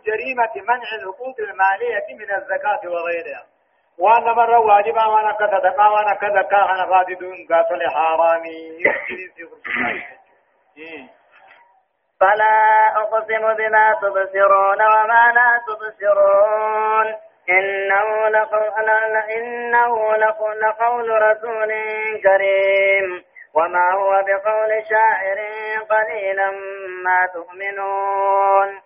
جريمة منع الحقوق المالية من الزكاة وغيرها. وأن مرة واجبة وأنا كصدقة وأنا كزكاة أنا فاسدون قاتل حرامي. فلا أقسم بما تبصرون وما لا تبصرون. إنه لقول, إنه لقول رسول كريم. وما هو بقول شاعر قليلا ما تؤمنون.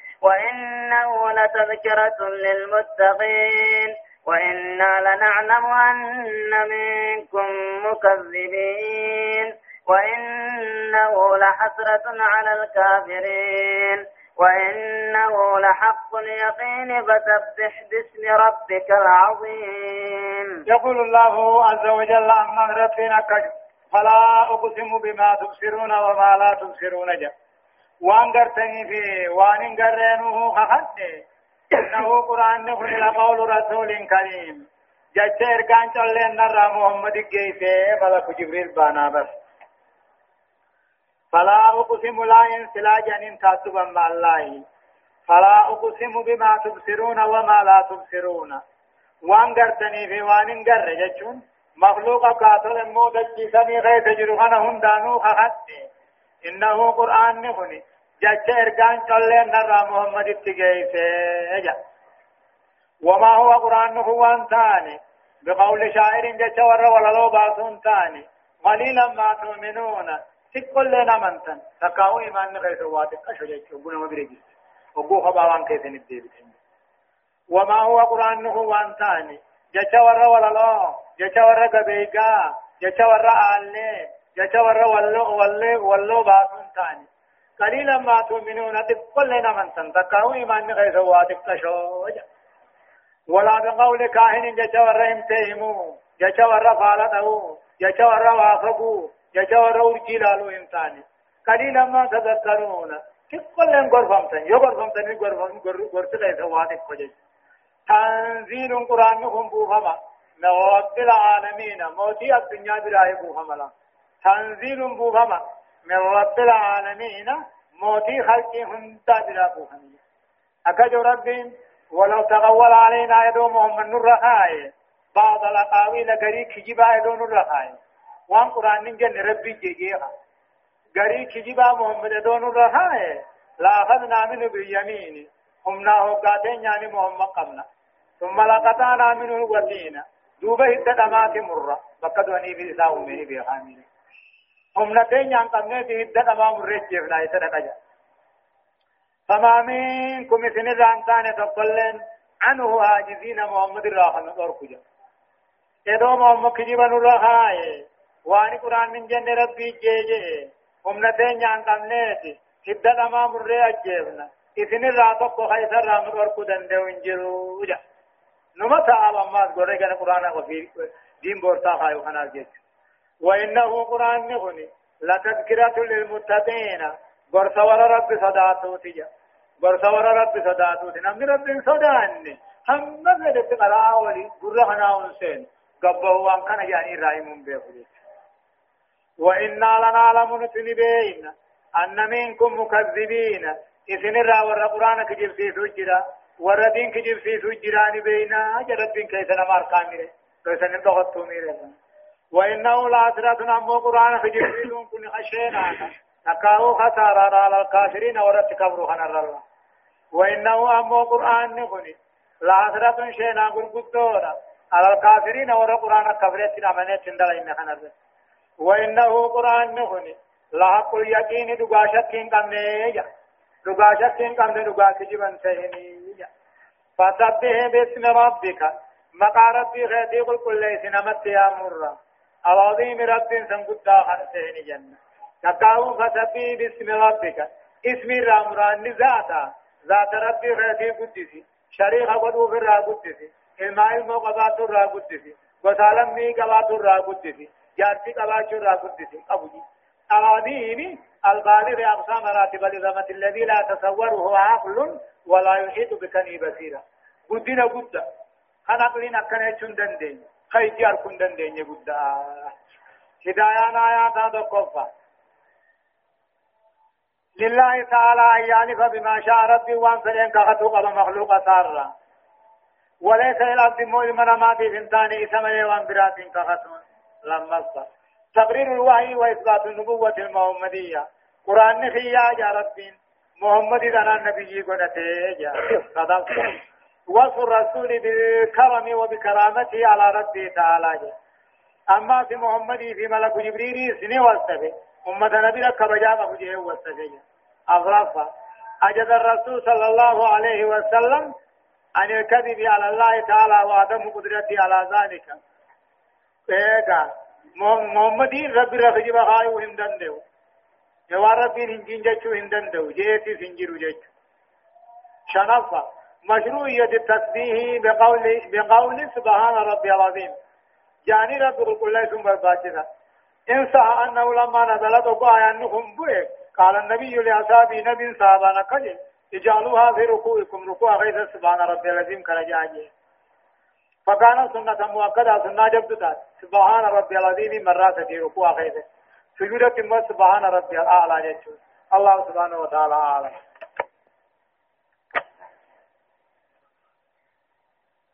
وإنه لتذكرة للمتقين وإنا لنعلم أن منكم مكذبين وإنه لحسرة على الكافرين وإنه لحق اليقين فسبح باسم ربك العظيم. يقول الله عز وجل عن مغرتنا فلا أقسم بما تبصرون وما لا تبصرون جاء وان قرتني في وان قرنوه خخد إنه قرآن نقول لقول رسول كريم جاء إرقان چلين نرى محمد جيسي فلك جبريل بانا بس فلا أقسم لا ينسلا جنين تاتبا مع الله فلا أقسم بما تبصرون وما لا تبصرون وان قرتني في وان قر جتشون مخلوق قاتل موت جسمي غيث جرغنا هندانو خخد إنه قرآن نقول جاء إرقان چلين نرى محمد اتقيسي وما هو قرآن هو أنتاني. بقول شاعر جاء ور ولا لو باسون تاني. قليلا ما تؤمنون. تقول لنا منتن تكاو إيمان غير واتك أشو جاء بنا ما بريجيس وقو خباوان كيسن الديبتين وما هو قرآن هو أنتاني. جاء ور ولا لو جاء ور قبيقا جاء ور آلي جاء ور ولو ولو ولو باسون تاني. قليلا ما تؤمنون تقول لنا من تنتقوا إيمان غير واتك تشوج ولا بقول كاهن جشور امتهموا جشور فالته جشور وافقوا جشور ورجلالو امتاني. قليلا ما تذكرون. تقول لنا غرفمتن يو غرفمتن غرفم غرفت غير واتك فجج تنزيل قرآن هم بوفما. رب العالمين موتي الدنيا براي بوفما تنزيل بوفما من رب العالمين موتي خلقي هنتا بلا بوهنية أكجو رب ولو تغول علينا يدومهم من نور رخاي. بعض الأقاويل قريب كجبا يدو نور رخاي. وان قرآن نجن ربي جيجيها. قريب كجبا محمد يدو نور رخاي. لا أخذنا منه باليمين. هم ناهو قاتين يعني محمد قبنا ثم لقطعنا منه الوتين دوبه الدمات مرة. فقدوني في إساء في خامين هم نتين في الدد ما مرجف لا يتدقى فما منكم سن الرانتان تقلن عنه عاجزين محمد الراحل ورقجا ادو محمد كجبن الرحاي واني قرآن من جن ربي جيجي هم نتين في الدد ما مرجفنا إذن الراتق خيسر رامر ورقدن دو انجرو جا نمتا آبا مات قرآن قرآن وفي دين بورتا خايو خنا جيجي وإنه قرآن نغني. لتذكرة للمتقين. ورى رب صداتو تجا. قرص ورى رب صداتو نمني رب صداني. هم مزلت قراء ولي قرى خنا ونسين قبه وان كان يعني رايمون بيخلي وإنا لنعلم نتنبين أن منكم مكذبين. إذن الرا ورى قرآن كجب في سجرا ورى دين كجب في سجران بينا جرد بين كيسنا ماركامي كيسنا تغطو ميرا وإنه لعسرة أمو قرآن في جبريل كن خشينا تكاو خسارة على الكافرين ورد كبروا خنا الله. وإنه أمو قرآن نكني لعسرة شينا قرقدونا على الكافرين ورد قرآن كفرت أمنت تندل إن خنا وإنه قرآن نكني لحق اليقين دقاشت كين قمنيجا دقاشت كين قمن دقاك جبن سهنيجا فسبه باسم ربك. مقا ربي خيتي قل كل ليس نمت يا مرة. العظيم رب سنقدا حسين جنة. تقاو فسبي باسم ربك. اسم رامران ذاتا ذات ربي غيثي قدسي. شريخ قدو فرا قدسي. ilmaa ilmoo qabaatu irraa guddisi gosa lammii qabaatu irraa guddisi jaartii qabaachuu irraa guddisi qabu أراضين البالغ أقصى مراتب الإضافة الذي لا تصوره عقل ولا يحيط بكني بصيرا. قدنا قد خنا قلنا كان يشون دندين خيجار كن دندين قد هدايان آيات هذا كفا لله تعالى أن يعرف بما شاء ربي وان فلين كخطوق مخلوق سارا وليس الأرض مؤمنا ما في فنتان إسمه وان برات كخطوق لما الصف تقرير الوحي وإثبات النبوة المحمدية قرآن نخيا يا رب محمد أنا النبي قنته يا صدق وصف الرسول بالكرم وبكرامته على ربه تعالى. أما في محمد في ملك جبريل سني وصفه أمة نبي لك بجاب أبو وصفه أغرفة أجد الرسول صلى الله عليه وسلم عن الكذب على الله تعالى وعدم قدرته على ذلك. إيه محمد ربي رفجي بخايو هندن دو يوا ربي هنجين جچو هندن دو جيتي سنجيرو جچو شنفة. مشروعية التسبيح بقول بقول سبحان ربي العظيم. جاني رب كل ثم الباطنة إن صح أنه لما نزلت وقع أنهم بوئ. قال النبي لأصحابه نبي صحابنا كجل اجعلوها في ركوعكم. ركوع غير سبحان ربي العظيم كرجاجي فكان سنة مؤكدة سنة جبدت سبحان ربي العظيم مرات في ركوع خير سجودة ما سبحان ربي الأعلى جل الله سبحانه وتعالى أعلم.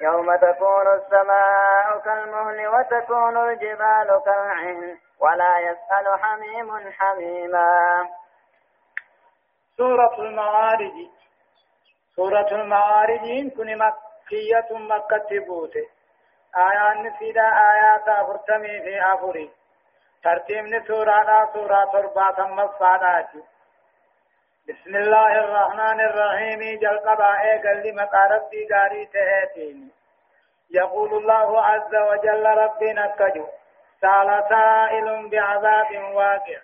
يوم تكون السماء كالمهل وتكون الجبال كالعهن ولا يسأل حميم حميما. سورة المعارج. سورة المعارج كن مكية مكة بوته آيات نسيدا آيات أفرتمي في أفري. ترتيب سورة سورة تربة مصفادات بسم الله الرحمن الرحيم. جل قبائي قل مقارب دي غاري تهاتين يقول الله عز وجل ربنا كجو سأل سائل بعذاب واقع.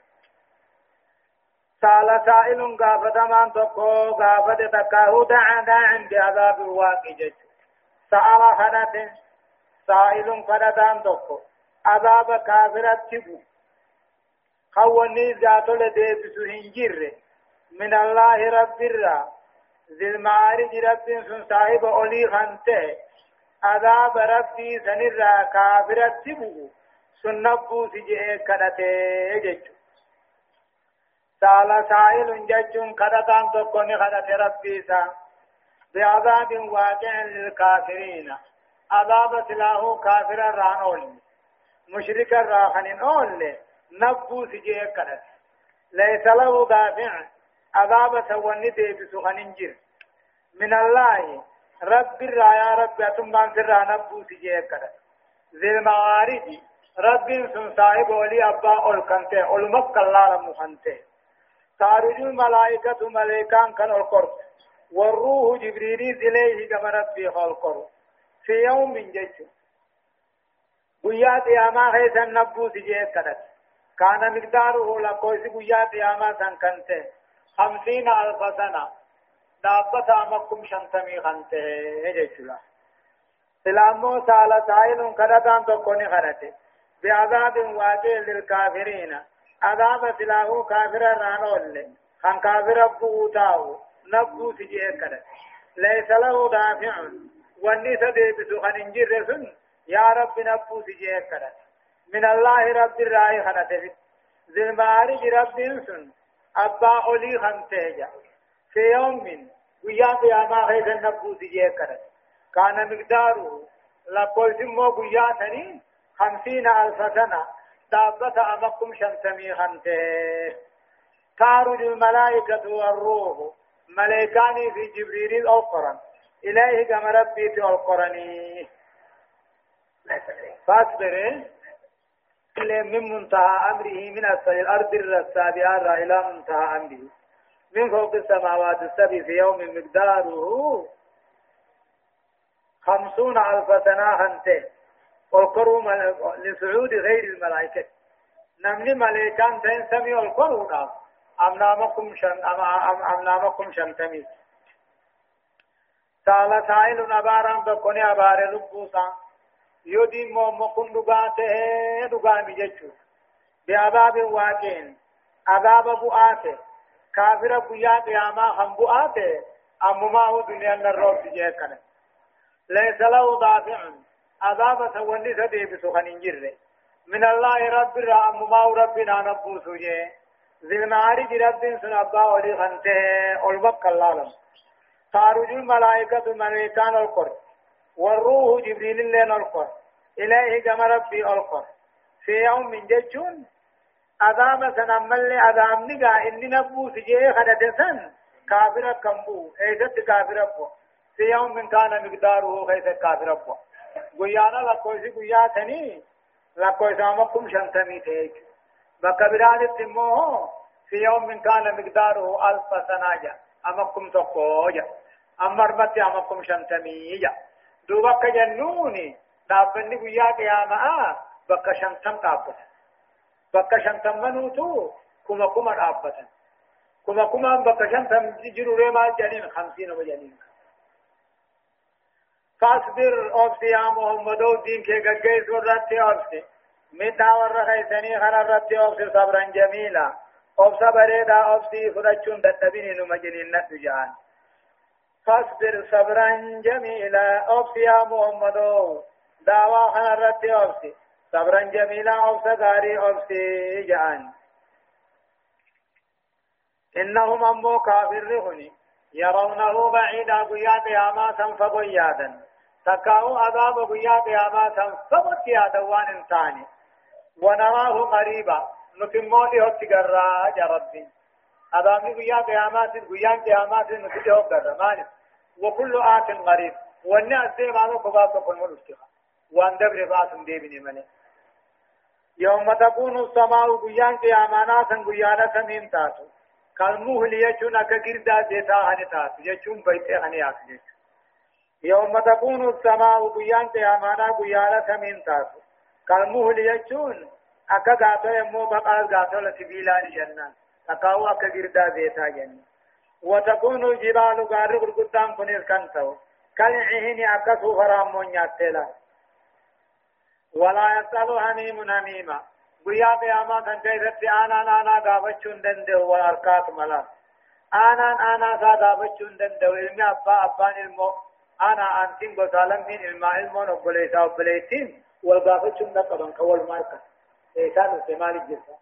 سأل سائل غافة من تقو غافة تكاهو دعا داعا بعذاب الواقع جج سأل خدت سائل خدتان تقو. عذاب كافرة تبو. خواني ذات لديبسو هنجر من الله رب الرا. ذي المعارج رب سن صاحب أولي خانته عذاب ربي سنرا كافرة تبو سنبو سجئ كدته جج سال سائل ججون كدتان تكوني خدت ربي سا. بعذاب واقع للكافرين. عذاب سلاه كافر رانول مشرك راخن أول نبو سجيه كدت ليس له دافع. عذاب سواني ديبس خننجر من الله رب الرايا رب أتمان سر نبو سجيه كدت ذي المعارج رب سن صاحب ولي أبا أول كنته أول مكلا مخنته. تعرج الملائكة ملائكان كان القرب والروح جبريل إليه كما ربي القرب في يوم من جيش قيات ياما خيسا نبو سجيت كانت كان مقداره لقوس قيات ياما سن كنت خمسين ألف سنة دابة أمكم شنتمي خنته جيش الله سلامو سالة سائل كدتان تكوني خنته. بعذاب واقع للكافرين. عذاب سلاهو كافر رانول خان كافر بوتاو نبو سجيه كده. ليس له دافع. واني سديبسو خان انجر سن يا رب نبو سجيه كده. من الله رب الرائي خانته ذي المعارج رب سن أبا أولي خانته في يوم ويا قياما خيث نبو سجيه كده كان مقداره لقل سمو قيا ثنين خمسين ألف سنة دابة أمكم شمسمي خنته تعرج الملائكة والروح ملائكاني في جبريل القرآن إليه كما ربي في القرآن من منتهى أمره من أسفل الأرض السابعة إلى منتهى أمره. من فوق السماوات السبع في يوم مقداره خمسون ألف سنة هنته. والقروا لسعود غير الملائكة. نمني ملائكان تين سمي والقروا أم نامكم شن أم, أم, أم نامكم شنتمي سأل سائل أبارا بكوني أبار لبوسا يودي مو مكن دغاته دغامي جچو بعذاب واقين عذاب بؤاته كافر بيا قياما هم بؤاته أمما هو دنيا الروب جيكنا ليس له دافع عذاب سوني سدي بسخن جره من الله رب الرحم ما ربنا نبوسو جي ذناري جرب سن أبا ولي خنته أولبك الله خارج الملائكة ملائكان القر والروح جبريل اللين القر إليه كما ربي القر في يوم من ججون أدام سنمل أدام نقا إني نبو سجيه خدت سن كافر كمبو إيجت كافر أبو في يوم من كان مقداره خيس كافر أبو قيانا لكويسي قياتني لكويسا مكم شنتمي تيج. بكبران التموه في يوم من كان مقداره ألف سنة أمكم تقوجا. أمر أمكم شنتمي دوبك جنوني. Dhaabbanni guyyaa qiyaamaa bakka shantam dhaabbatan bakka shantammanuutu kuma kuma dhaabbatan kuma kumaan bakka shantam jiruree maal jedhaniin hamsiin oma jedhaniin فاصبر أوبسي يا محمد دين كي غغيس ورتي أوبسي متا ور خيسني خنا رتي أوبسي صبرا جميلا أوبسا بريدا أوبسي فرچون دتبيني نمجنين نسجان فاصبر صبرا جميلا أوبسي يا محمد دعوى خنا رتي أوبسي صبرا جميلا أوبسا غاري أوبسي جان. إنهم أمو كافر هني يرونه بعيدا قيا قياما تنفق يادا تكاو عذاب قيا قياما تنفق يادا وان انساني ونراه قريبا نتموتي هو تقرى يا ربي عذاب قيا قيامات قيا وكل آت قريب والناس ما وان دبر باسم دي بني مني. يوم تكون السماء قيان قيامانا سن قيانا سمين تاسو كالمهل يجون اكا قردا ديتا هني تاسو يجون بيتي هني آسجي يوم تكون السماء قيان قيامانا قيانا سمين تاسو كالمهل يجون أكا غاتو يمو بقال غاتو لسبيلان جنة اكاو أكا قردا ديتا جنة وتكون الجبال غارق القدام كنير كنتو كالعهن أكا سوفرام مون ياتلا ولا يسأل حميم حميما گویا قیاما کن کیفت آنا آنا گافتشون دنده والارکات ملا. آنا آنا سا گافتشون دنده علمی أبا أبان علمو آنا آنتين بسالم من علما علمون وبليسا وبليسين والگافتشون دقبن كوال ماركا. إيسان استعمال الجسا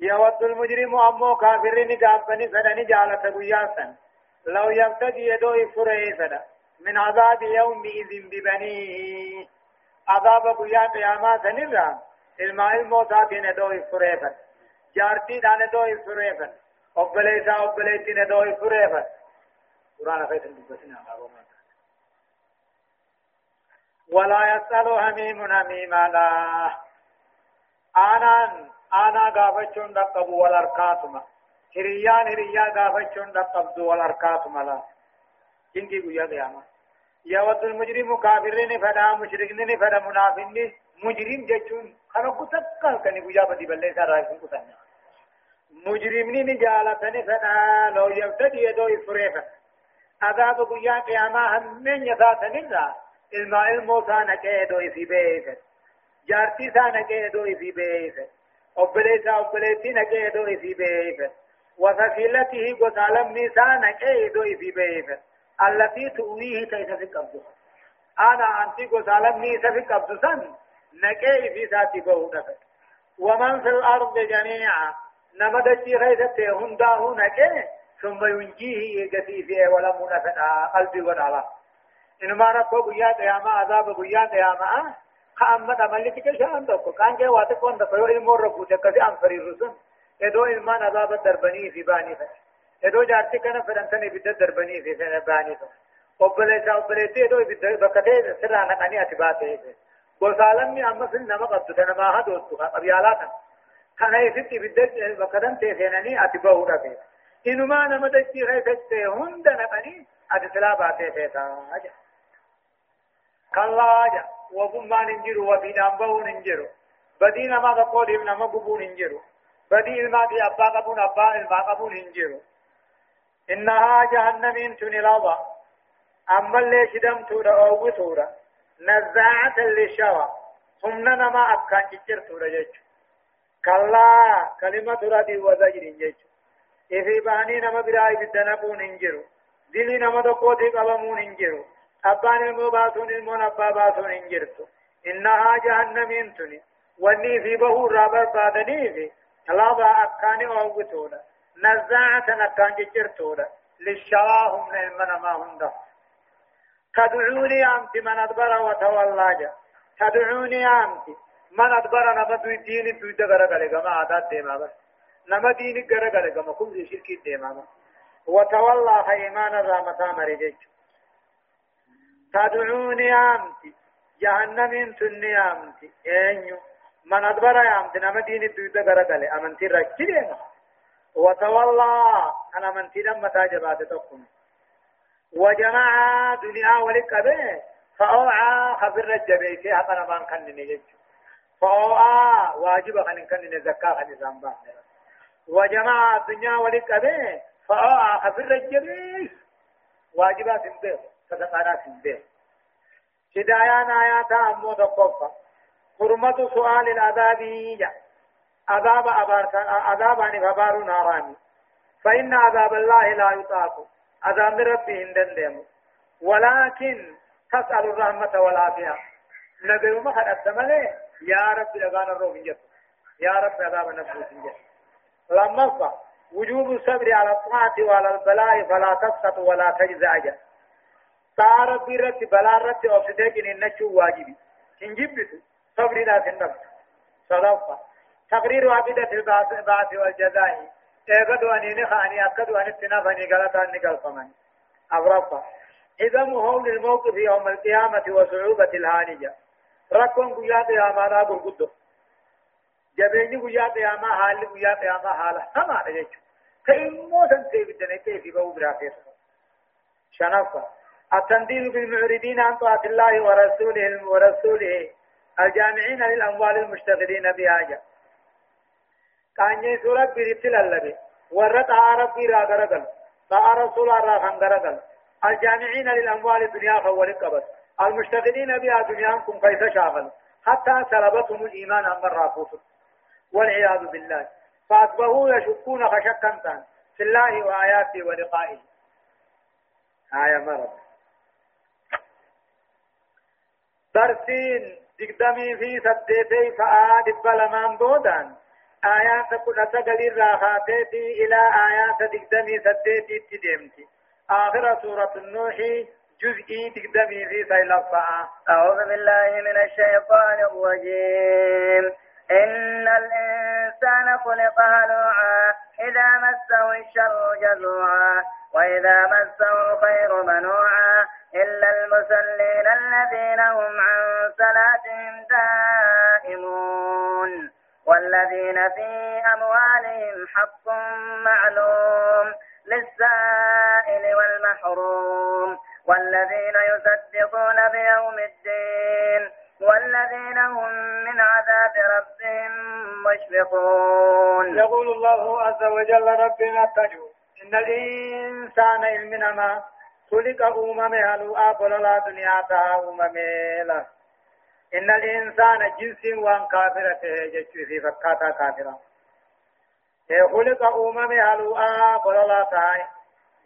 يود المجرم أمو كافرين جابني فدني جالة قياسا لو يبتدي يدو فريسا من عذاب يومئذ ببنيه. عذاب قيا قياما سنرا الماء الموتا بين دو فريفا جارتي دان دو فريفا أبليسا أبليتين دو فريفا قرآن خيط بسنا ولا يسأل حميم حميما لا آنان آنا غافتشون دقبو والاركاتما هريان هريا غافتشون دقبو والاركاتما لا جنكي قيا قياما يود المجرم كافرين فدا مشركين فدا منافقين. مجرم جچون خنا كتكل كني بوجا بدي بلله سارا كتن مجرمين جالتني فدا لو يبتدي يدو يفريفا عذاب قيا قياما هم من يثاتني ذا الماء الموسى نكيدو يسيبيت جارتي سا نكيدو يسيبيت أبليسا أبليتي نكيدو يسيبيت وفصيلته قتالم نيسا نكيدو يسيبيت التي تؤويه كيف في قبضه أنا أنتي قسالم نيسا في قبضه سن. نكي في ذاتي بهودك ومن في الأرض جميعا. نمدجي خيثة هنداه نكي. ثم ينجيه يجتي فيه ولا منفع قلبي ولا إنما ربو قيا قياما عذاب قيا قياما خامد عملتك شان دوكو كان جاء واتك وان دفعو علم ورقو تكذي أنفري رسن. إدو إلمان عذاب الدربني في باني فتح ادو جارتي کنه فرنتنی بيد دربني في سنه باني تو obboleessa obboleettii edoo bakka ta'e sirraa naqanii ati baatee gosaalamni amma sin nama qabdu ta namaa hadoottu qabyaalaa kan kana isitti ibidda bakka dantee seenanii ati bahuu dhabe inumaa nama dachii keessatti hunda naqanii ati silaa baatee feetaa jedha kallaa jedha wagummaan hin jiru wabiidhaan bahuun hin jiru badii nama tokkootiif nama gubuun hin jiru badii ilmaatiif abbaa qabuun abbaa qabuun hin jiru innahaa jahannamiin tuni laba ammallee shidamtuudha oowwituudha nazaacatan lishawa humna nama akkaan ciccirtuudha jechu kallaa kalimatu radii wazajrin jechu ifi bahanii nama biraa ibidda naquun hin jiru dilii nama tokkootii qabamuun hin jiru abbaan ilmoo baasuun ilmoon abbaa baasuun hin jirtu innahaa jahannamiin tuni wanni akkaan ciccirtuudha lishawaa humna ilma namaa hunda تدعوني أنت من أدبر وتولى جا تدعوني أنت من أدبر نما دوي دين دوي ما عادات ديما بس نما دين غرا غلغا ما كل شرك ديما بس وتولى خيمان الرامتا مريج تدعوني أنت جهنم تني أنت أنيو. من أدبر أنت نما دين دوي أمنتي ركيدنا وتولى. أنا من تيرم متى جبات تقوم. وجمع دنيا ولقبه فأوعى خبر الجبيتي حقنا ما كان نجد فأوعى واجب خن كان نزكاة زنبا وجمع الدنيا ولقبه فأوعى خبر الجبيت واجبات سنبه صدقانا سنبه هدايان آيات أمو تقفى حرمة سؤال العذاب عذاب عذاب عن غبار ناراني. فإن عذاب الله لا يطاق. عذاب ربي هندن ديمو. ولكن تسأل الرحمة والعافية. نبي ما خد الدمله يا رب لغانا الروح جت يا رب عذاب نفسه جت لما وجوب الصبر على الطاعة وعلى البلاء فلا تسقط ولا تجزع تا ربي رت بلا رت أفسدك إن نشو واجبي. إن جبت صبر لا النفس صدفة تقرير عبدة البعث والجزاء. ايغدو اني نخاني اكدو ان تنافني غلطا نقل فمن أغرفة إذا مهول الموقف يوم القيامة وصعوبة الهانية ركون قيا قياما را برقدو جبيني قيا قياما حال قيا قياما حال. هما نجيش كإمو سنسي بدنا كيف بو برافيس شنفة التنديل بالمعرضين عن طاعة الله ورسوله ورسوله. الجامعين للأموال المشتغلين بها قاني سورة بريتل اللبي ورد ربي را غرغل طاع رسول را غرغل الجامعين للأموال الدنيا فول قبل المشتغلين بها دنياكم كيف شاغل حتى سلبتهم الإيمان أمر رافوس والعياذ بالله فأصبحوا يشكون خشكا في الله وآياته ولقائه آية مرض درسين دقدمي في سديتي فآد بلمان بودان آيات كل سجل الراحاتي إلى آيات دقدمي سديتي تدمتي. آخر سورة النوح جزئي تقدمي في سيلفة أعوذ بالله من الشيطان الرجيم. إن الإنسان خلق هلوعا إذا مسه الشر جزوعا وإذا مسه الخير منوعا إلا المصلين الذين هم عن صلاتهم دائمون. والذين في أموالهم حق معلوم للسائل والمحروم والذين يصدقون بيوم الدين والذين هم من عذاب ربهم مشفقون. يقول الله عز وجل ربنا تجو إن الإنسان علمنا خلق أمم هلو آبل لا دنيا تها أمم لا إن الإنسان جنس وان كافرة جتشو في فكاتا كافرة. خلق أمم هلو آبل لا تها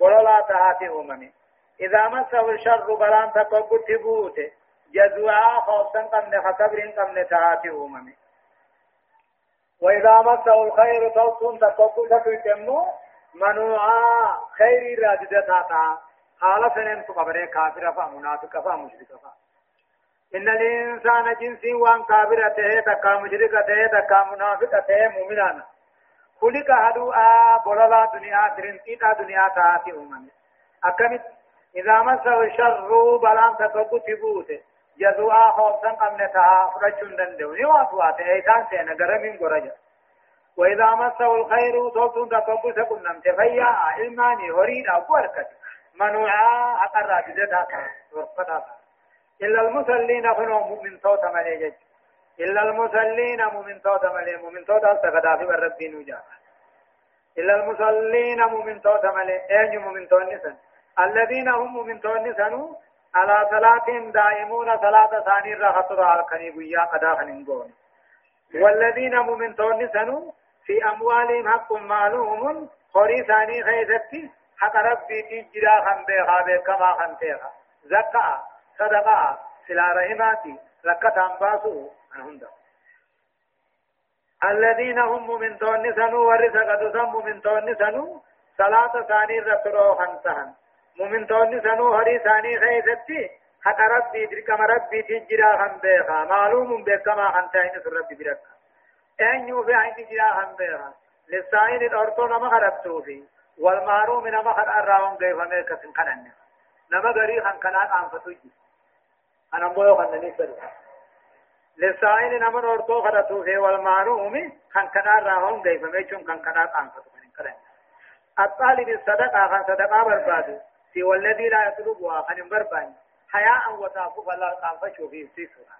بل لا تها في أمم إذا مسه الشر بلان تقبل تبوته جزوعا خوفا قمن خكبر قمن تها في أمم وإذا مسه الخير توصن تقبل تكتمو منوعا خير راجدتا حال سنن تقبره كافر فمنافق فمشرك فا. إن الإنسان جنس وان كافر ته تكا مشرك ته تكا منافق ته مؤمنان. خلق هدو آ بولا دنيا ترنتي تا دنيا تاتي أمم. أكمت إذا مسه الشر بلان تكبت بوته جزوء خوفا قمنتها فرجون دندو. نواتوات إيتان سينا قرمين قرجا وإذا مسه الخير صوت تكبت كنم. تفيا علماني هريد أبو أركت منوعا أقرى بذاتها ورفتها إلا المسلين هنو مؤمن توت مليجج إلا المسلين مؤمن توت ملي مؤمن توت أستغدا في الرب نجا إلا المسلين مؤمن توت ملي أين مؤمن توت نسن؟ الذين هم مؤمن توت نسنو على صلاتهم دائمون صلاة ثاني راحة على كنيبيا قدا خننقون والذين مؤمن توت نسنو في أموالهم حق معلوم خوري ثاني خيزتي حق ربي تجرا خم بيخا كما خم تيخا زكاة. صدقة سلا رحماتي ركة أنباسو هندا الذين هم من تون سنو ورث قد سموا من تون سنو صلاة ثاني رسولو خنسهن مؤمن تون سنو هري ثاني خيستي حق ربي دركم ربي تجرا خن بيخا معلوم بكما في ربي بركا أن يوفي عين تجرا خن بيخا للسائل الأرطو نما خربتو في والمعروم نما خر أراهم كيف ميكا سنخنن نما غري خن كنات آنفتو أنا مو خنني فلو لسائل نمن أرتو خدتو في والمعلوم كان كنا راهم جاي فميشون كان كنا أنفتو من كلام الطالب الصدقة كان صدقة برباد في والذي لا يطلبها كان بربان حياء وتعفف الله أنفشوا في سيسرا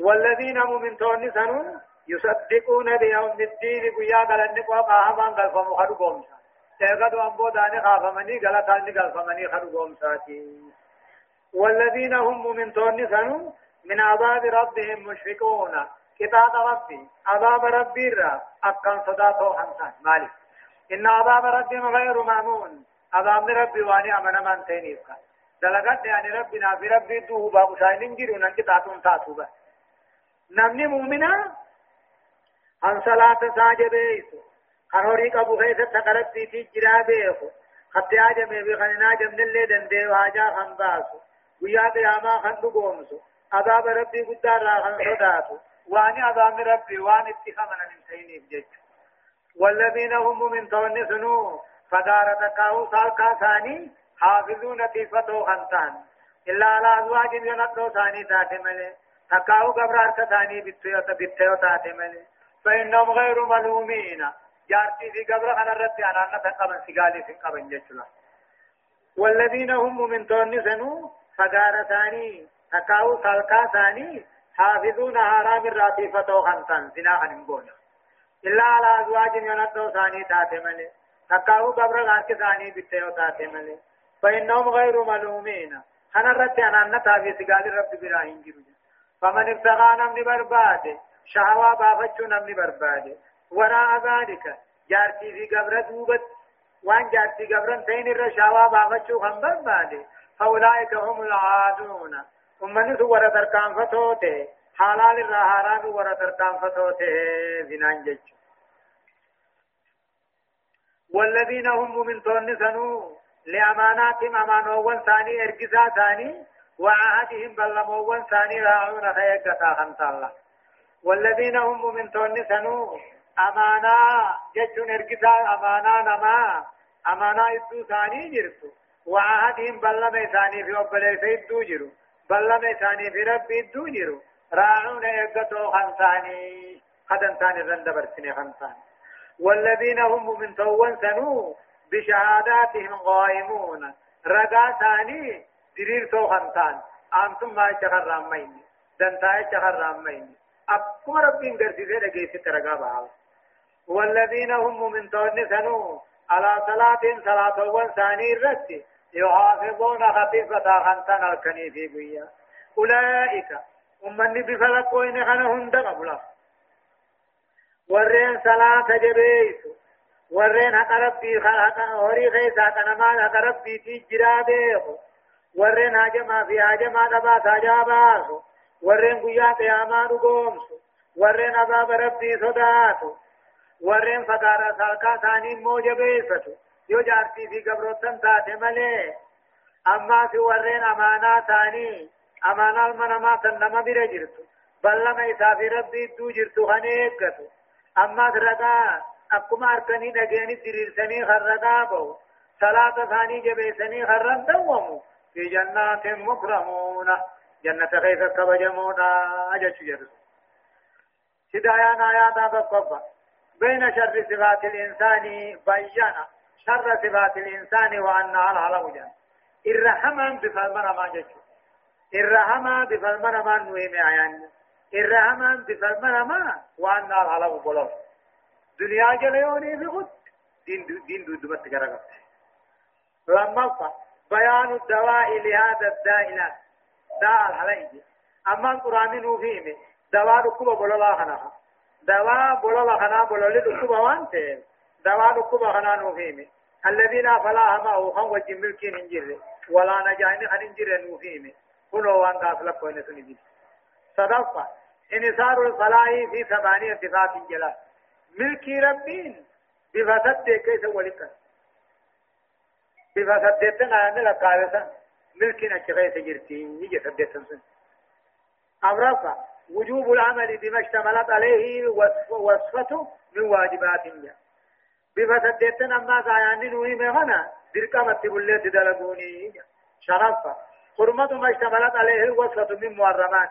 والذين من توني سنون يصدقون بيوم الدين قيا قلن قوقا همان قلفم خدو قومسا تيغدو أنبو داني خافمني قلتاني قلفمني خدو قومساتي والذين هم من تون سنو من عذاب ربهم مشفقون. كتاب ربي عذاب ربي را أكن صداته حمسان مالك. إن عذاب ربهم غير مأمون. عذاب ربي واني أمنا من تينيفك دلقت يعني ربنا في ربي دوه باقو شاينين جيرو ننك تاتون تاتوبة نمني مؤمنا؟ عن صلاة ساجبيسو qabu keessatti qalabbiitii jiraa beeku hatti ajame fi kan hin ajamnillee dandee waajaa kan baasu ويا قياما خن دغومسو عذاب ربي قدار خن صداتو واني عذاب ربي وان اتخامنا من سيني بجج والذين هم من تون سنو فدار تقاو سالكا ثاني حافظون تيفتو خنتان إلا على أزواج ينقو ثاني تاتي ملي تقاو قبرار ثاني بتيو بتيو تاتي ملي فإنهم غير ملومين جارتي في قبر أنا رتي أنا أنا تقبل سقالي في قبل جيشلا والذين هم من تون فقار ثاني تكاو سالكا ثاني حافظون حرام الراتي فتو خنطان زنا خنمبون إلا على أزواج ينطو ثاني تاتي تكاو قبر غانك ثاني بتيو تاتي ملي فإنهم غير ملومين. خنا رتي أنا نتا في سقال رب براهين جرو فمن ابتغى نمني برباد شهوة بافتشو نمني برباد. وراء ذلك جارتي في قبر دوبت وان جارتي قبرن تين الرشاوة بافتشو خم برباد. فأولئك هم العادون. أمني سورة تركان فتوته حلال الرهاران ورة تركان فتوته زنان جج والذين هم من طن سنو لأماناتهم أمانوان ثاني إرقسا ثاني وعهدهم بلموان ثاني راعون خيقتا خمس الله والذين هم من طن سنو أمانا جج إرقسا أمانا نما. أمانا إدو ثاني جرسو. وعهدهم بلما ثاني في أبلي سيدو جرو بلما ثاني في ربي دو جرو راعون يقتو خمساني. خدن ثاني رند برسني خمساني. والذين هم من تون سنو بشهاداتهم قائمون. رقا ثاني دليل تو خمسان. أنتم ما شهر رامين. دنتا شهر رامين. أكما ربين قرسي سيدا جيسي ترقا بها والذين هم من تون سنو. على صلاة صلاة وانساني الرسي يحافظون خفيفة خنتنا الكنيفي بيا أولئك أمني بفلق وين خنهم دقبلا ورين صلاة جبيس ورين حق ربي حق هوري خيسا كنمان حق ربي في جرابيه ورين هاجما في هاجما دبا ساجاباس ورين قيا قياما نقومس ورين أباب ربي صداتو. ورين فقارا سالكا ثاني موجبيفتو يو جارتي في قبروتن تاتي ملي أما في ورين أمانا تاني أمانا المنما تنما بira jirtu ballama isaa fi rabbi idduu jirtu kan eeggatu ammas ragaa akkuma harkanii dhageeni diriirsanii kan ragaa bahu صلاة ثاني جبيسني خرن دوموا في جنات مكرمون جنة خيف كبجمون أجل جرس هدايان آيات بقبة بين شر صفات الإنسان بيانا شر صفات الإنسان وأنها على وجه الرحمن بفرمنا ما جيش الرحمن بفرمنا ما نويم عيان. الرحمن بفرمنا ما وأنها على وجه دنيا جليوني في غد دين دين دود بس كرقت لما بيان الدواء لهذا الداء لا داء الحليج أما القرآن نوفيه دواء ركوب بولا خنا دواء بولا خنا بولا لركوب وانت دواء ركوب خنا نوفيه الذين فلا هم أو هم وجه ملكين انجر. ولا نجاين خن انجر نوفيه كلوا وان داخل كوين سنجد صدقة. انصار الفلاح في ثمانية صفات جلال ملكي ربين. بفتت كيس ولك. بفتت أنا لقاوسا ملكي نشغي سجرتي يجي سدتن سن. أمرفا وجوب العمل بما اشتملت عليه وصفته من واجبات جا بفتت أما زعيان نوي مغنى درقا متبولي تدلقوني شرفا حرمة ما اشتملت عليه الوصفة من محرمات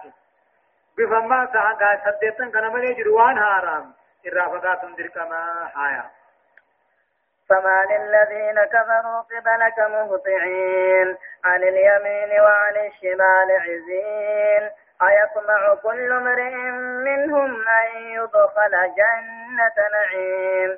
بفما سعى سدتن كان من يجروان حرام الرافقات درقا ما حياه فما للذين كفروا قبلك مهطعين عن اليمين وعن الشمال عزين أيطمع كل امرئ منهم أن يدخل جنة نعيم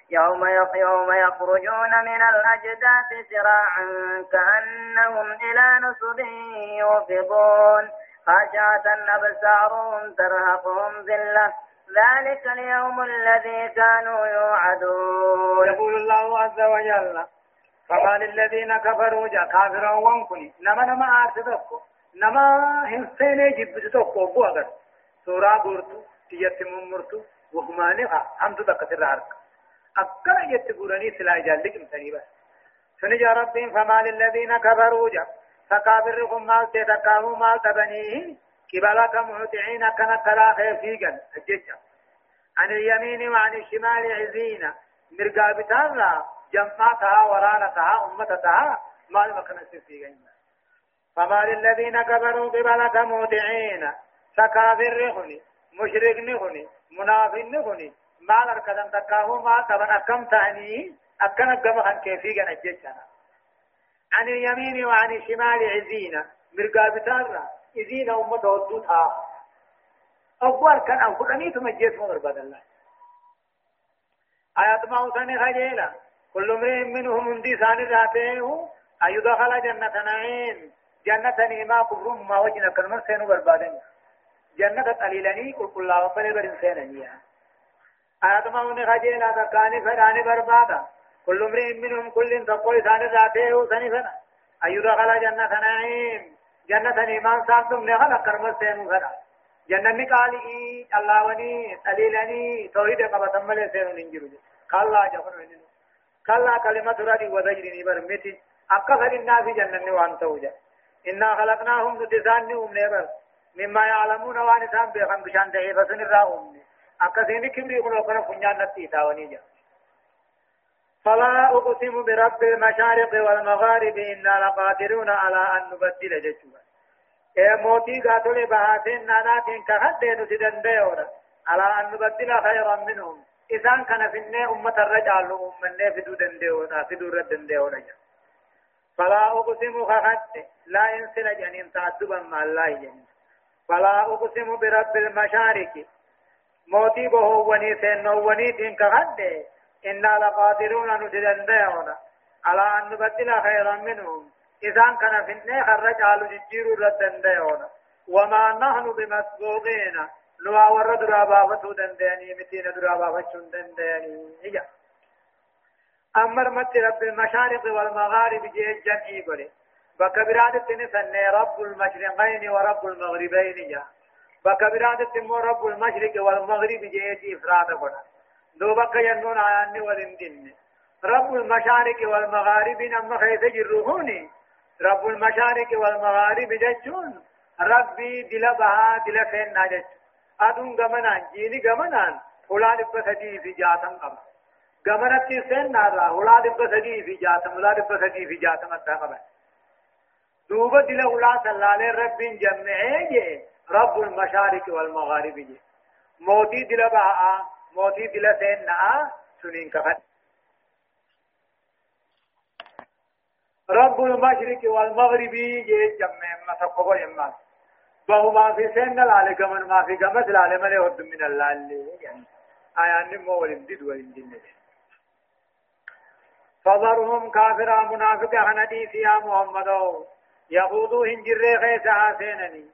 يوم يوم يخرجون من الأجداث سراعا كأنهم إلى نصب يوفضون. خاشعة أبصارهم ترهقهم ذلة. ذلك اليوم الذي كانوا يوعدون. يقول الله عز وجل فما للذين كفروا جا كافرا وانكني. نما نما آرتدكو نما هنسيني جبتتكو بوغر سورة بورتو تيت ممرتو وهمانها حمد تكتر عرق أكنا يتقولني سلا جالك امتني بس. سنجا ربين فما للذين كفروا جا. فكافركم مال تتكاهو مال تبنيه قبلك مهطعين كان كلا خيفيقا الججة عن اليمين وعن الشمال عزينا. مرقا بتانا جمعتها ورانتها أمتتها. ما المكان سيفيقا فما للذين كفروا قبلك مهطعين سكافر هني مشرك هني منافق ما لركضن تكاهو ما تبن أكم تاني أكنا قبخا كيفيقا الججة عن اليمين وعن الشمال عزينا مرقا بتانا إذين أمة ودوتها أبوار كان أو قراني ثم جيت مدر بدل آيات ما وثاني خجيلا كل امرئ منهم من دي ثاني ذاته أن يدخل جنة نعيم جنة نعيما كبر ما وجنا كرم سينو بربادن جنة قليلني كل كل الله وفل برن سيننيا وثاني خجيلا تكاني فراني بربادا كل امرئ منهم كل تقوي ثاني ذاته ثاني فنا أن يدخل جنة نعيم جنة إيمان ساكتم نغلا كرم سينو غدا جنة قالي الله وني دليلني توحيد قبطم ملي سينو ننجرو كلا جفر ونين كلا كلمة ردي وزجرني برمتي أكثر الناس جنة وان توجا إنا خلقناهم نتسان نوم نبر مما يعلمون وان سام بيخم بشان دعي فسن الرأوم أكثر كبري قلو كنا فنجان نتي تاوني جا فلا أقسم برب المشارق والمغارب إنا لقادرون على أن نبدل ججوا إيه موتي قاتل بهاتين ناناتين كهدين تدنديون على أن نبدل خيرا منهم إذا كان في النه أمة الرجال أمة فدو دنديون فدو رد دنديون فلا أقسم خهد لا ينسل جنين تعدبا مع الله جنين فلا أقسم برب المشارق موتي بهو ونيتين ونيتين كهدين إنا لقادرون ندندون على أن نبدل خيرا منهم إذا كان في النيخ الرجال ججير ردندون وما نحن بمسبوقين لوا ورد درابا فتو دنديني متين درابا فتشون دنديني إيجا أمر مت رب المشارق والمغارب جيه جمعي قولي بكبرات نسن رب المشرقين ورب المغربين جاء بكبرات مو رب المشرق والمغرب جيتي إفراد قد دو بك ينون آياني والندن رب المشارق والمغارب نما خيث جرهوني رب المشارق والمغارب جتون ربي دل بها دل فين ناجت أدون غمنان جيني غمنان. فلان بسدي في جاتم قبل غمنت سين نارا فلان بسدي في جاتم. فلان بسدي في جاتم أتقبل دوبا دل أولا سلالة رب جمعي رب المشارق والمغارب جي موتي دل بها موتي دل سين نا سنين كفت رب المشرق والمغرب جي جمع ما تقبل يمان بهو ما في سن العلي كمن ما في كمس العلي ملي ود من الله اللي يعني آيان نمو ولندد ولندد فضرهم كافرا منافقا حنديث يا محمد يخوضوا هنجر خيسا سينني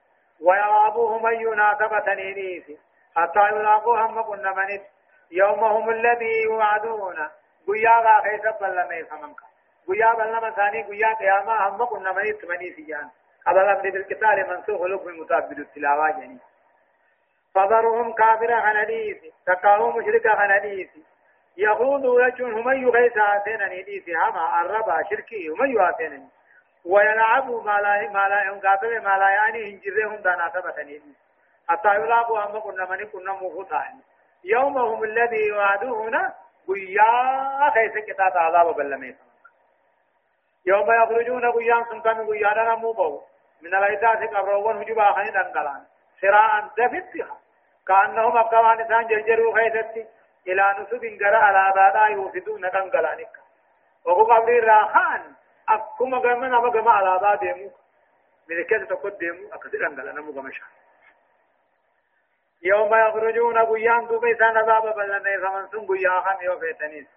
ويرابوهم أن يناقبتني نيسي حتى يلاقوا هم قلنا منت يومهم الذي يوعدون. قياغا خيسا بلمي فمنك قيا بلما ثاني قيا قياما هم قلنا منت مني سيان. قبل أمر بالقتال منسوخ لكم متابد التلاوة يعني فضرهم كافر خناديس تقاهم مشرك خناديس يخوض يجون هم يغيث آتينا نديس هما الربا شركي هم يواتينا ويلعبوا ما لا ما لا ينقاتل ما لا يعني هنجرهم دانا ثبتني. حتى يلاقوا هم كنا من كنا مفوتان يومهم الذي يوعدون قيا خيس كتاب عذاب بلميت يوم يخرجون قيام سنكم قيانا مو من الأيتات قبرون هجبا خني دنقلان. سراعا دفتها كأنهم أبقوان إنسان جرجروا خيستي إلى نسب غرا على بادا يوفدون دنقلانك. وهو قبر الراخان أكما قمنا ما قما على بادا ديمو؟ من كذا تقول ديمو أكثر دنقلان مو قمشا يوم يخرجون قيان دوبي سان بابا بلنا فمن سن قيا خم يوفيتنيس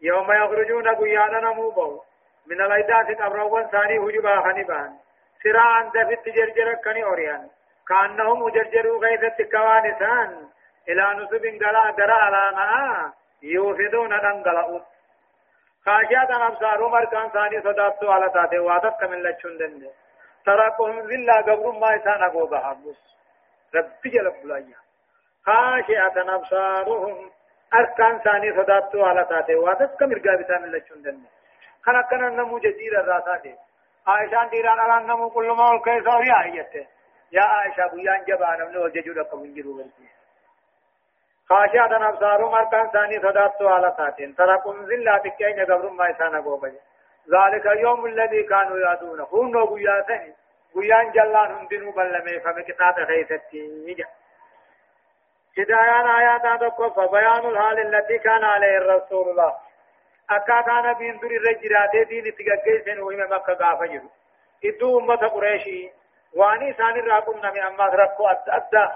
يوم يخرجون قيانا نمو من الأيتات قبرون ثاني هجبا خني بان. سراعا دفت جرجر كني أوريان. كأنهم مجرجروا غيثت كوانسان إلى نسب غلا درا على ما يوفدون دنگلأوا خاشيات أبصارهم أركان ثاني صدابتو على تاتي واتت كمن لچون دنده تراكهم ذلا قبر ما إسان أقو بحبس ربي جلب بلايا. خاشيات أبصارهم أركان ثاني صدابتو على تاتي واتت كمن رقابتا من لچون دنده خنا كنا نمو جديد الراساتي عائشان ديران الان نمو كل ما الكيس اور يا عائشة بيان جبان من وججو لك منجرو بلتي خاشعة أبصارهم أركان ثاني صداتو على ساتين تركم ذلة تكين قبر ما يسانا قوبج ذلك اليوم الذي كانوا يادون هم نو قيا ثاني قيان جلان هندنو بلمي فمكتات خيستي هدايان آيات تقف فبيان الحال التي كان عليه الرسول الله أكاتا نبين دور الرجرات دين تقاقيسن وهم مكة قافة جرو إدو أمة قريشي واني ساني راقم نمي أما ربو أدى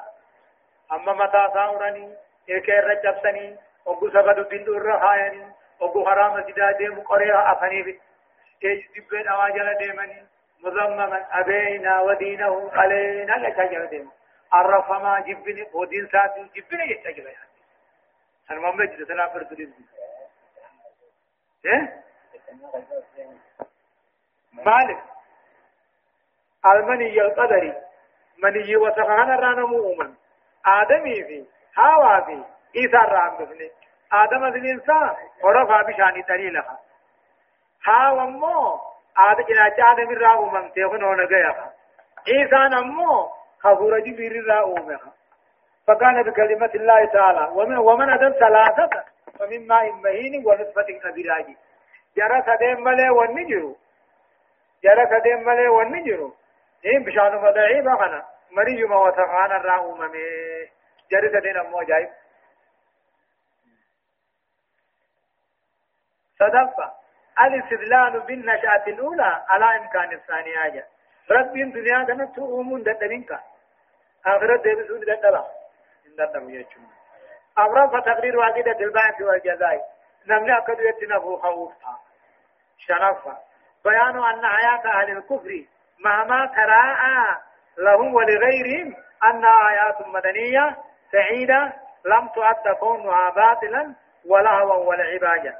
أما متا ساوراني إلكي الرجبسني وقو سبدو دين دور رخايني وقو حرام جدا ديم قرية أفني بي كيش دبين أواجل ديمني مضمما أبينا ودينه علينا لتجل ديم الرفما جبني ودين ساتي جبني يتجل يعني ما مجد سلام فرد دين إيه مالك المني القدري مني وسخان رانا مؤمن آدمي في هوا في إيسا رام بفني آدم الإنسان ورفع بشاني تري لها هوا مو آدم إلى آدم الرا أمم تيخن هنا جايها إيسا نمو خبور جبير الرا أمها فكان بكلمة الله تعالى ومن ومن أدم ثلاثة فمن ماء مهين ونطفة أبراج جرى سدين ملي والنجر جرى سدين ملي والنجر إن بشان مدعي بغنا مريج ما وثقان الراه ممي جرى سدين أمو جايب. صدفة. الاستدلال بالنشأة الأولى. على إمكان الثانية جاء رب الدنيا كانت تؤمن دتنك آخرة دبسون إن دتم يجمع أمرا فتقرير واجدة البعث والجزاء. نمنع أكد يتنفو خوفها شرفا. بيان أن حياة أهل الكفر مهما تراءى لهم ولغيرهم أن آيات مدنية سعيدة لم تؤد كونها باطلا ولهوا ولعباجا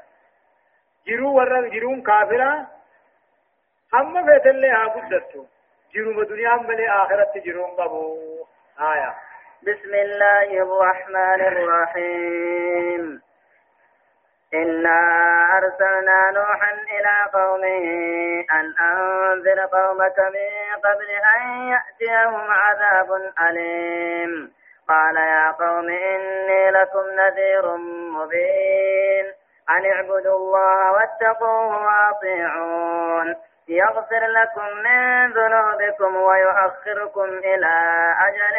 جرو ور جرون كافرة هم فيت اللي ها قدتو جرو دنيا ملي آخرة جرون قبو آية. بسم الله الرحمن الرحيم. إنا أرسلنا نوحا إلى قومه أن أنذر قومك من قبل أن يأتيهم عذاب أليم. قال يا قوم إني لكم نذير مبين أن اعبدوا الله واتقوه وأطيعون. يغفر لكم من ذنوبكم ويؤخركم إلى أجل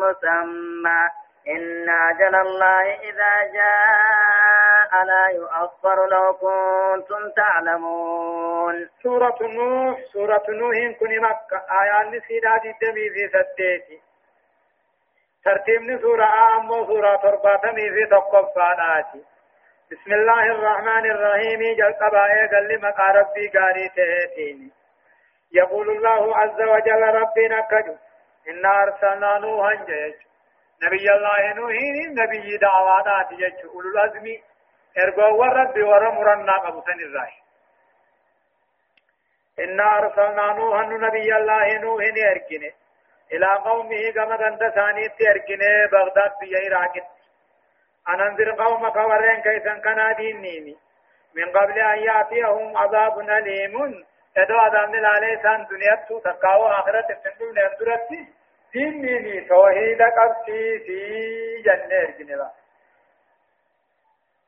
مسمى. إن أجل الله إذا جاء لا يؤخر لو كنتم تعلمون. سورة نوح سورة نوح كن مكة آيات سيدات الدمي في ستيتي ترتيب سورة أمو سورة ترباتمي في تقفاناتي بسم الله الرحمن الرحيم جل قبائي قال لما ربي قاري تهتيني. يقول الله عز وجل ربنا كجو إنا أرسلنا نوحا جيش نبي الله نوح نبي دعوانا جيش أولو الأزم إرقوا ورد ورمرنا قبو سن الراش إنا أرسلنا نوحا نبي الله نوح إرقنا إلى قومه كما كنت ثاني ترقنا بغداد بيه راكت أن أنذر قومك ورين كيسا كان دينيني من قبل أن يأتيهم عذاب أليم. يدو عذاب عليه سان دنيا تكاو آخرة تندون يندرتي دينيني توحيد قبسي في جنة جنبا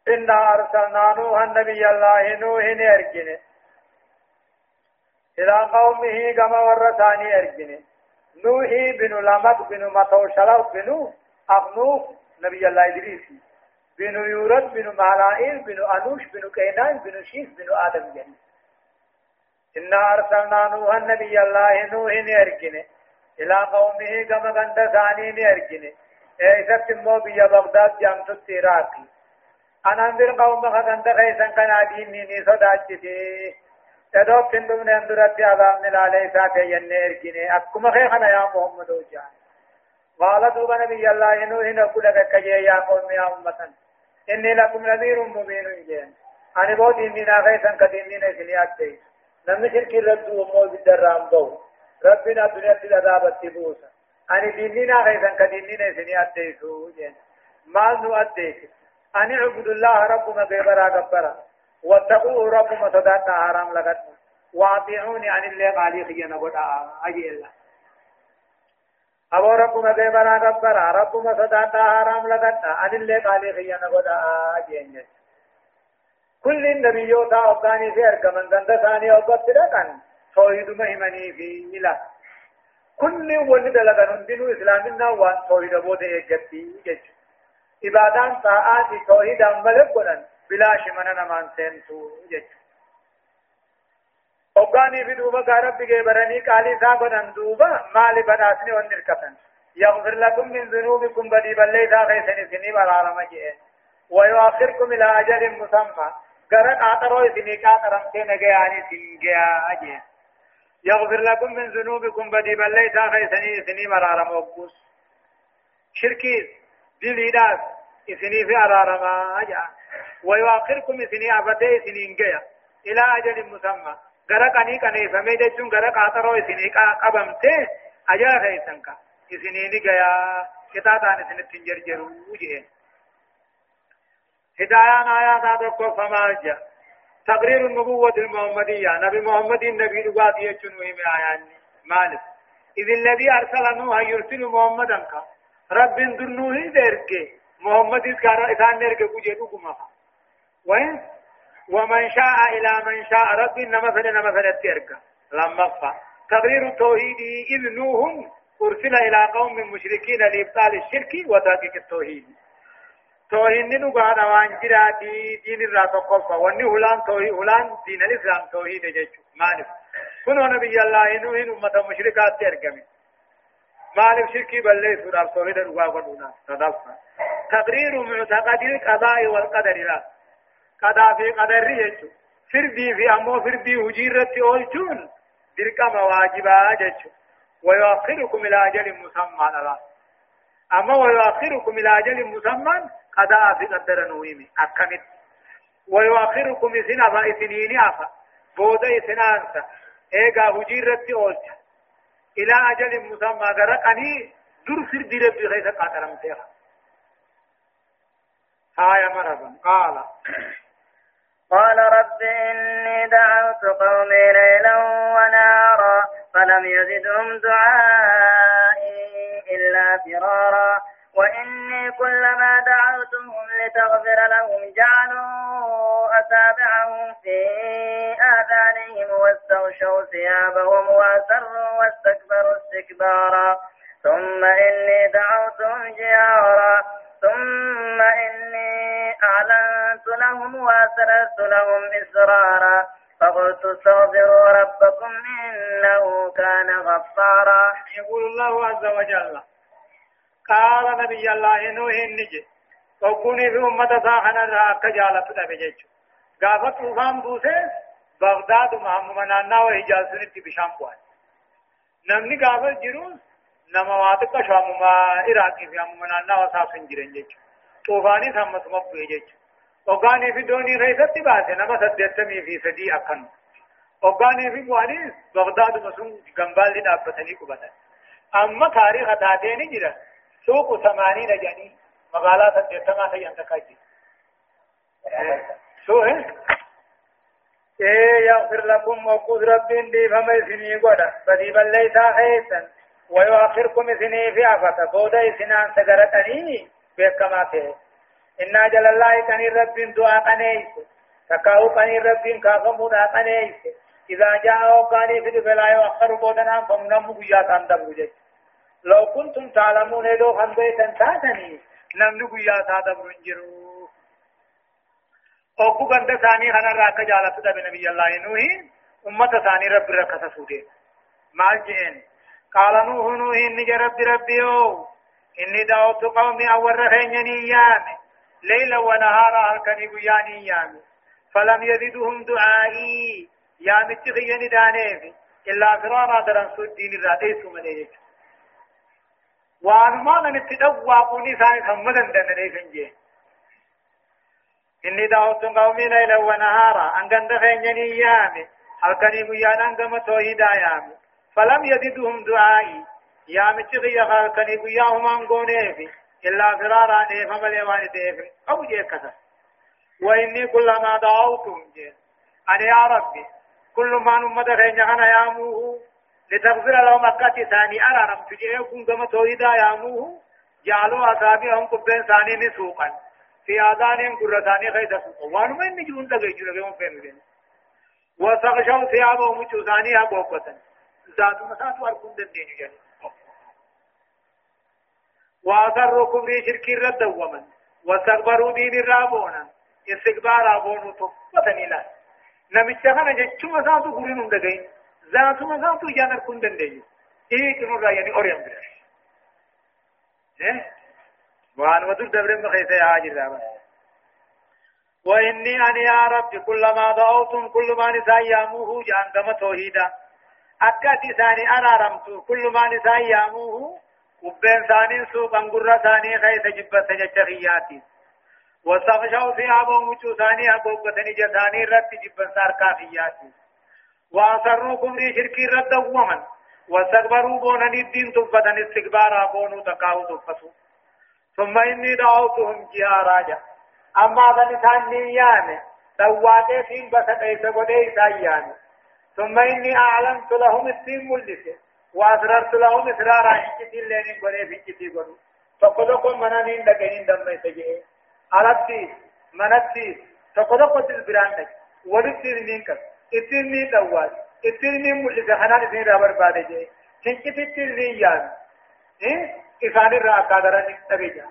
إنا أرسلنا نوحا نبي الله نوح أرجنه إلى قومه كما ورثاني أرجنه نوحي بن لمط بن متوشلو بن أخنوخ نبي الله إدريسي بن يورد بن مالائيل بن أنوش بن كينان بن شيس بن آدم جني إنا أرسلنا نوحا نبي الله نوح نرجن إلى قومه كما كنت ثاني نرجن إيسا مو بيا بغداد جامت التراقي أنا أنذر قومك كنت خيسا كان ديني ني صداتي تدوب تندم نندرت عذاب من عليه ساتي ينرجن أكما خيخنا يا محمد وجان قال دوب نبي الله نوح نقول لك يا قوم يا أمة إني لكم نذير مبين جين أنا بود إننا غيثا كديننا سنيات دي نمي شرك رد ومو بالدرام دو ربنا دنيا تلذاب التبوسا أنا ديننا غيثا كديننا سنيات دي سو جين مال نؤدي أن اعبد الله ربما بيبرا قبرا واتقوه ربما صداتنا حرام لغتنا واطيعوني عن اللي قالي خيانا قد أجي الله أبو ربما ديبنا غبرا ربما صداتا حرام لغتا أن اللي قالي خيانا قدا جينيس كل النبيوتا أبداني في أركمن دند ثاني أبد تدقن توحيد مهمني في إله كل ولد لغن دينو إسلامنا وان توحيد بود إيجابي جيش إبادان طاعات توحيد أمبلغ قنن بلا شمنا نمان سنتو جيش وقاني في دوبا بيجي براني قالي ساقنا دوبا مالي بناسني ونركتن يغفر لكم من ذنوبكم بدي بلي ذا غيثني سني برارا مجئ ويؤخركم إلى أجل مسمى قرق آترو سني كاترم كينا جياني سنجيا أجي يغفر لكم من ذنوبكم بدي بلي ذا غيثني سني برارا موقوس شركي دي ليداس إسني في أرارما أجا۔ ويؤخركم سني أبتي سنين جيا. إلى أجل مسمى. qaneeffamee jechuun gara qaaxaroo isinii qabamte ajaa keessan ka isinii ni gayaa qixaaxaan isinitti hin jarjaru jeen هدايان آيات هذا فما جاء تقرير النبوة المحمدية. نبي محمد النبي لغات يجن وهم آيان. مالك. إذ الذي أرسل نوح يرسل محمدا رب درنوه درك محمد إذا نرك كجدو كما وين ومن شاء إلى من شاء. رب إنما فلنا مثلا تركا لما فا تقرير التوحيد إذ نوح أرسل إلى قوم مشركين لإبطال الشرك وتحقيق التوحيد. توحيد نقول وان جراتي دين الرا تقفى. واني هلان توحيد هلان دين الإسلام توحيد جيشو مالف كنو نبي الله نوح أمة مشركات تركمي مالف شركي بلي سورة توحيد ودونا تدفع تقرير معتقد القضاء والقدر لا. قضا في قدر يجو فردي في أمو فردي هجيرة أولتون. درك مواجبا ججو ويؤخركم إلى أجل مسمى الله أما ويؤخركم إلى أجل مسمى قضاء في قدر نويمي. أكمت ويؤخركم إسنا فإسنين أفا. بودا إسنانسا ايغا هجيرتي اولت إلى أجل مسمى غرقني. در سر دي ربي غيث قاتلم تيها آية مرحبا قال. قال رب إني دعوت قومي ليلا ونهارا فلم يزدهم دعائي إلا فرارا. وإني كلما دعوتهم لتغفر لهم جعلوا أتابعهم في آذانهم واستغشوا ثيابهم وأسروا واستكبروا استكبارا. ثم إني دعوتهم جهارا. ثم إني أعلنت لهم وأسررت لهم إسرارا فقلت استغفروا ربكم إنه كان غفارا. يقول الله عز وجل قال نبي الله نوح النجي وكوني في أمة ساخنا راك جالة تبجيج قافت طوفان بوسه بغداد نانا وحجاز سنتي بشام بوان نمني قافت جروس نما واثق شام ما عراقي في محمد نانا وصاف سنجرين جيج طوفاني ثمت مبوي جيج وقاني في دوني غيثت باسه نما سدتمي في سدي أكن وقاني في بواني بغداد مسون جنبال دي دابتني قبطن أما تاريخ تاتيني جرا سوق ثمانين جاني مقالات الدتما تي أنت كاجي سو ہے اے يغفر لكم وقود رب دي فما سني قد بدي بل ليس خيسا ويؤخركم سني في عفتا بودا سنان سغرتني بكما ته إن جل الله كان رب دعاء قنيس تكاو كان رب كاغمو دا قنيس إذا جاء وقاني في الفلا يؤخر بودنا فمنم قيات عندهم وجه لو كنتم تعلمون لو خن بيتن تاتني نمني قيات هذا برنجرو اوكو بند ثاني خنا راك جالت ده نبي الله نوح امه ثاني رب ركت سوده مال جين قال نوح نوح اني رب ربي أو اني دعوت قومي اول رهنني أيام ليلا ونهارا هلكني قياني أيام فلم يزدهم دعائي يا متخيني دانيفي إلا فرارا درن سود دين الراديس من إيجا وانما من اتدوا قوني ثاني ثمدن دن ريفن جي إني دعوت قومي ليلا ونهارا أنقن دخيني يامي halkanii guyyaan gama toohidaa yaame falam yadiduhum du'aa'i yaamichi kiyya halkanii guyyaa humaan gooneefi illaa firaaraa dheefa malee waan dheefe qabu jeekkata وإني كلما دعوتهم جين أنا يا ربي كل ما نمد خينيا خنا ياموه لتغفر لهم أكاتي ثاني. أرارم تجيه كن كما توحيدا ياموه جعلوا أصابعهم قبين ثاني نسوقا. في آذانهم قرة خيدا سوقا. وانما إني جون دقي جون دقي فين بين وسغشوا ثيابهم ثاني أبوقة ذات مسات واركم دندين جاني وأثروا كفري شركي رد ومن. واستكبروا دين الرابونا استكبار أبونو تفتني لا نمشي خانا جچوما ساتو قرين اندقين ذاتما ساتو جانر كن دندين إيه كنو رأيني أوريم برش إيه؟ وان ودر دبر مخيسة يا عاجر دابا. وإني أنا يا رب كلما دعوتم كل ما نساء ياموه جهنم توحيدا. أكاتي ثاني أنا رمت كل ما نساء ياموه وبين ثاني سوق أنقر ثاني خيس جبت جتخياتي وسغشوا ثيابهم وجو ثاني أبوك ثاني جثاني رت جبت سار كافياتي وأسروا كفري شركي رد ومن واستكبروا بونا الدين تفتن استكبارا بونو تقاو تفتو ثم إني دعوتهم جهارا أما ذا ثاني يامي سواتي فين بس ليس بدي سايامي ثم إني أعلمت لهم السين ملسه وأسررت لهم إسرارا إنكتي لين قري في إنكتي قرو فقدكم منانين لكين دم يتجئ ألبتي منتي فقدكم البران لك. ولتين منك اتني دوال اتني ملسه خنان إسين رابر بادجئ إنكتي تلين يامي إيه؟ إسان الرأى قادران تبجا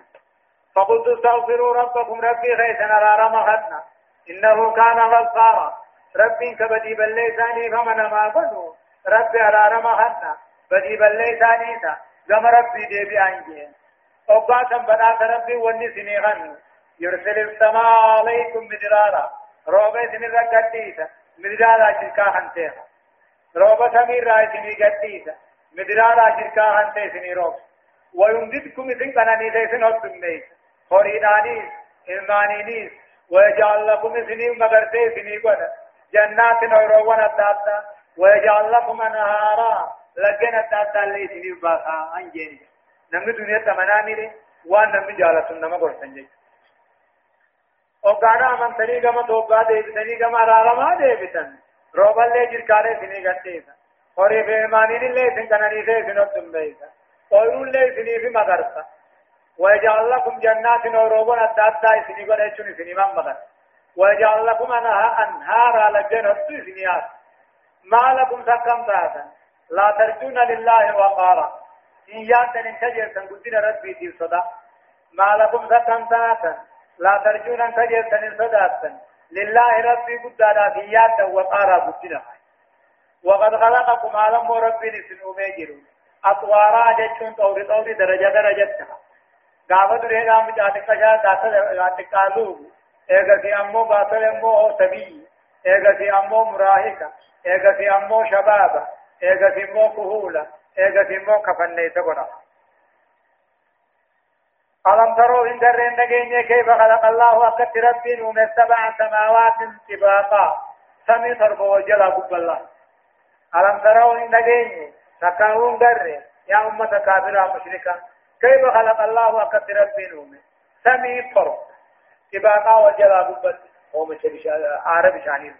فقلت استغفروا ربكم ربي خيسنا رارا مخدنا إنه كان غفارا. ربي كبدي بليساني فمن ما قلوا. ربي أرارا مخدنا بدي بليساني تا كما ربي دي بأنجين أبقاتا بنات ربي وني سنيغن يرسل السماء عليكم مدرارا روبة سنين رقديسا مدرارا شركا هنتيها روبة سمير راي سنين قديسا مدرارا شركا هنتي سنين روبة ويمددكم إذن قناني ليسن هدتم ليس خريدانيس إلمانينيس ويجعل لكم سنين مغرسي سنين جنات نوروان الدابتا ويجعل لكم أنهارا لجنة تاتا اللي سنين باسا أنجين نمي دنيا تمنامي وان نمي جالة نما قرسن جيش وقانا من تني كما توقع ديبتني كما رارما ديبتن روبا اللي جركاري سني قتيسا horii fi ilmaaniin illee isin kananiifee isin hoddumbeeysa ooyruun illee isinii fi magarsa ويجعل لكم جنات وروبون التاتا إسني قد أجن إسني من مغر ويجعل لكم أنهارا لجنة إسنيات ما لكم تكم تاتا لا ترجون لله وقارا. إن يانتن انتجر تنقدين ربي في صدا. ما لكم تكم تاتا لا ترجون انتجر تنصداتا لله ربي قدانا في يانتا وقارا قدنا وقد خلقكم عالم ربي نسن أميجر أطوارا جتشون طوري طوري درجة قامة دريه قام جاتك شاء داتا جاتك قالوه ايغا في أمو باطل أمو سبي ايغا في أمو مراهقة ايغا في أمو شبابة. ايغا في أمو كهولة ايغا في أمو كفنيت قرأ ألم تروا إن درين نجيني كيف خلق الله أكت ربي ومن سبع سماوات طباقا سمي تربو وجلا قب الله ألم تروا إن نجيني تكاون در يا أمة كافرة مشركة كيف خلق الله أكت ربي ومن سمي تربو طباقا وجلا قب هو مشرك عرب شانير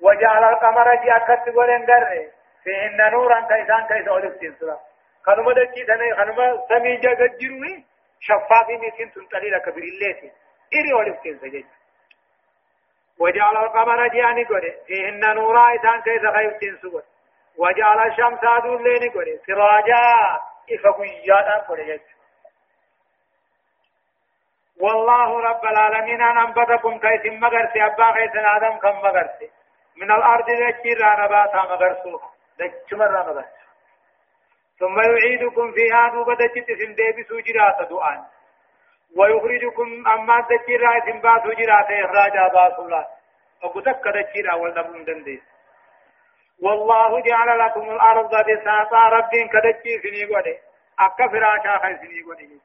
وجعل القمر جي أكت قولن در فيهن نورا كيسان كيس أولف تنسلا خنما دكي تنه خنما سمي جا جروي شفافي نسين تنتلي لك بريلتي إري ولفتين سجد وجعل القمر جاني قولي فيهن نورا إسان كيس خيفتين سوى وجعل الشمس عدول ليني قولي سراجا إفقياتا قولي جد والله رب العالمين أن أنبتكم كيس مغرسي أبا كيس آدم كم مغرسي من الأرض ذكر نباتا مغرسوها ذكر نباتا ثم يعيدكم فيها دوبة جت سندي بسوجرات دعان ويخرجكم أما تجرا سنبا سوجرات إخراجا باسولا وقتك تجرا والنبون دنديس والله جعل لكم الأرض بساطا رب كدجي سني قولي. أكا فراشا خي سني قولي.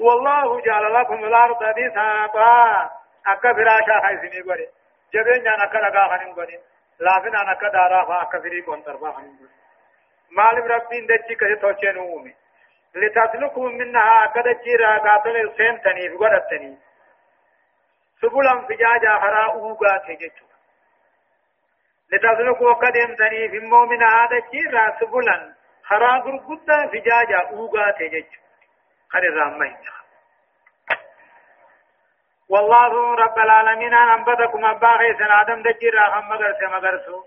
والله جعل لكم الأرض بساطا. أكا فراشا خي سني قولي. جبين جانا كدقا خنين قولي. لافن أنا كدارا فأكا فريقون طرفا مال ربين دجي كده توچن اومي لتسلكوا منها قد جيرا قاتل سنتني غدتني سبلا فجاجا خرا اوغا تجچو لتسلكوا قد امتني في المؤمن هذا جيرا سبلا خرا غرغدا فجاجا اوغا تجچو خري رامي والله رب العالمين أنبتكم أبا سن آدم دجيرا خم مغرس مغرسو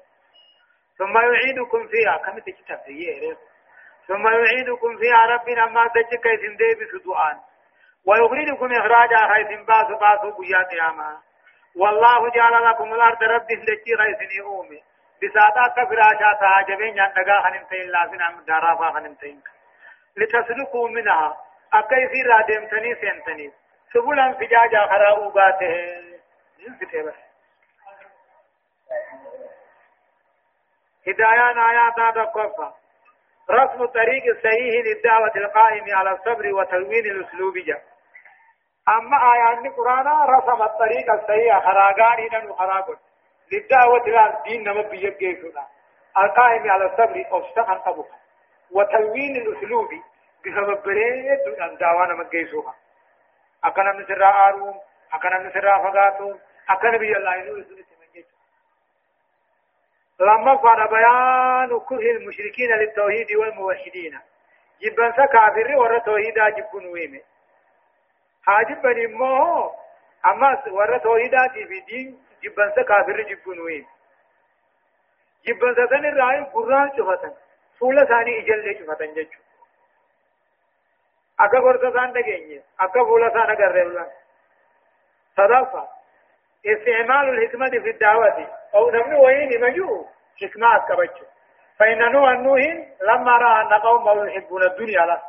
ثم يعيدكم فيها. كم تكتب ثم يعيدكم فيها ربنا ما تجك كيسن دي بسدوان. ويخرجكم إخراجا حيث باس باس قيات ياما والله جعل لكم الأرض رب لجي غيثني أومي بساطا كفراشا تهاجبين ينتقا خنمتين لازم عم دارافا خنمتين لتسلكوا منها. أكي في رادمتني سنتني. سبلا فجاجا خراؤباته ينفتح بس هدايان آيات هذا كفة رسم الطريق الصحيح للدعوة القائم على الصبر وتلوين الأسلوب جاء أما آيات القرآن رسم الطريق الصحيح خراغان إذن وخراغون للدعوة إلى الدين نما بيجيسنا القائم على الصبر أفتقا أبوك وتلوين الأسلوب بسبب بريد أن دعوانا أكنا من سراء آروم أكنا من سراء فقاتون أكنا بي الله ينوي لما فعل بيان كره المشركين للتوحيد والموحدين جبن سكافر ورى توحيدا جبن ويمه حاجبني مو أما ورى توحيدا في دين جبن سكافر جبن ويمه جبن سكن الرأي قرآن شفتن فولا ثاني إجل شفتن ججو أكا قرصة ثان دقيني أكا فولا ثان قرر صدفة استعمال الحكمة في الدعوة أو نمن وين مجو حكمة كبتش فإن نوح نوح لما رأى أن قوم يحبون الدنيا لا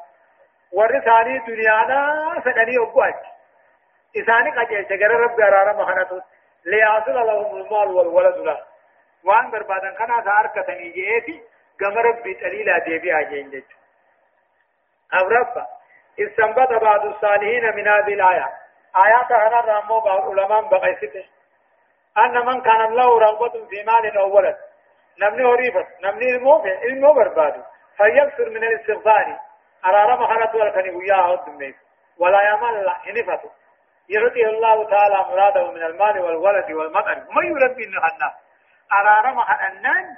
ورثاني دنيانا سكني أبواج إساني قجل شجر رب أرارا مخنطو ليعصل لهم المال والولد لا وان بربادا كان أثار كتني جيتي قم ربي تليلا ديبي أجين جيتو أورفا استنبط بعض الصالحين من هذه الآية. آيات هنا رمو بعض علماء بقيسته أن من كان له رغبة في مال أو ولد نمني هريفة نمني الموفى المو بربادو فيكثر من الاستغفار. أرارم خلط والكني وياه الدميك ولا يمل حنفته يعطي الله تعالى مراده من المال والولد والمطر ما يربي النهنا أرارم خلنان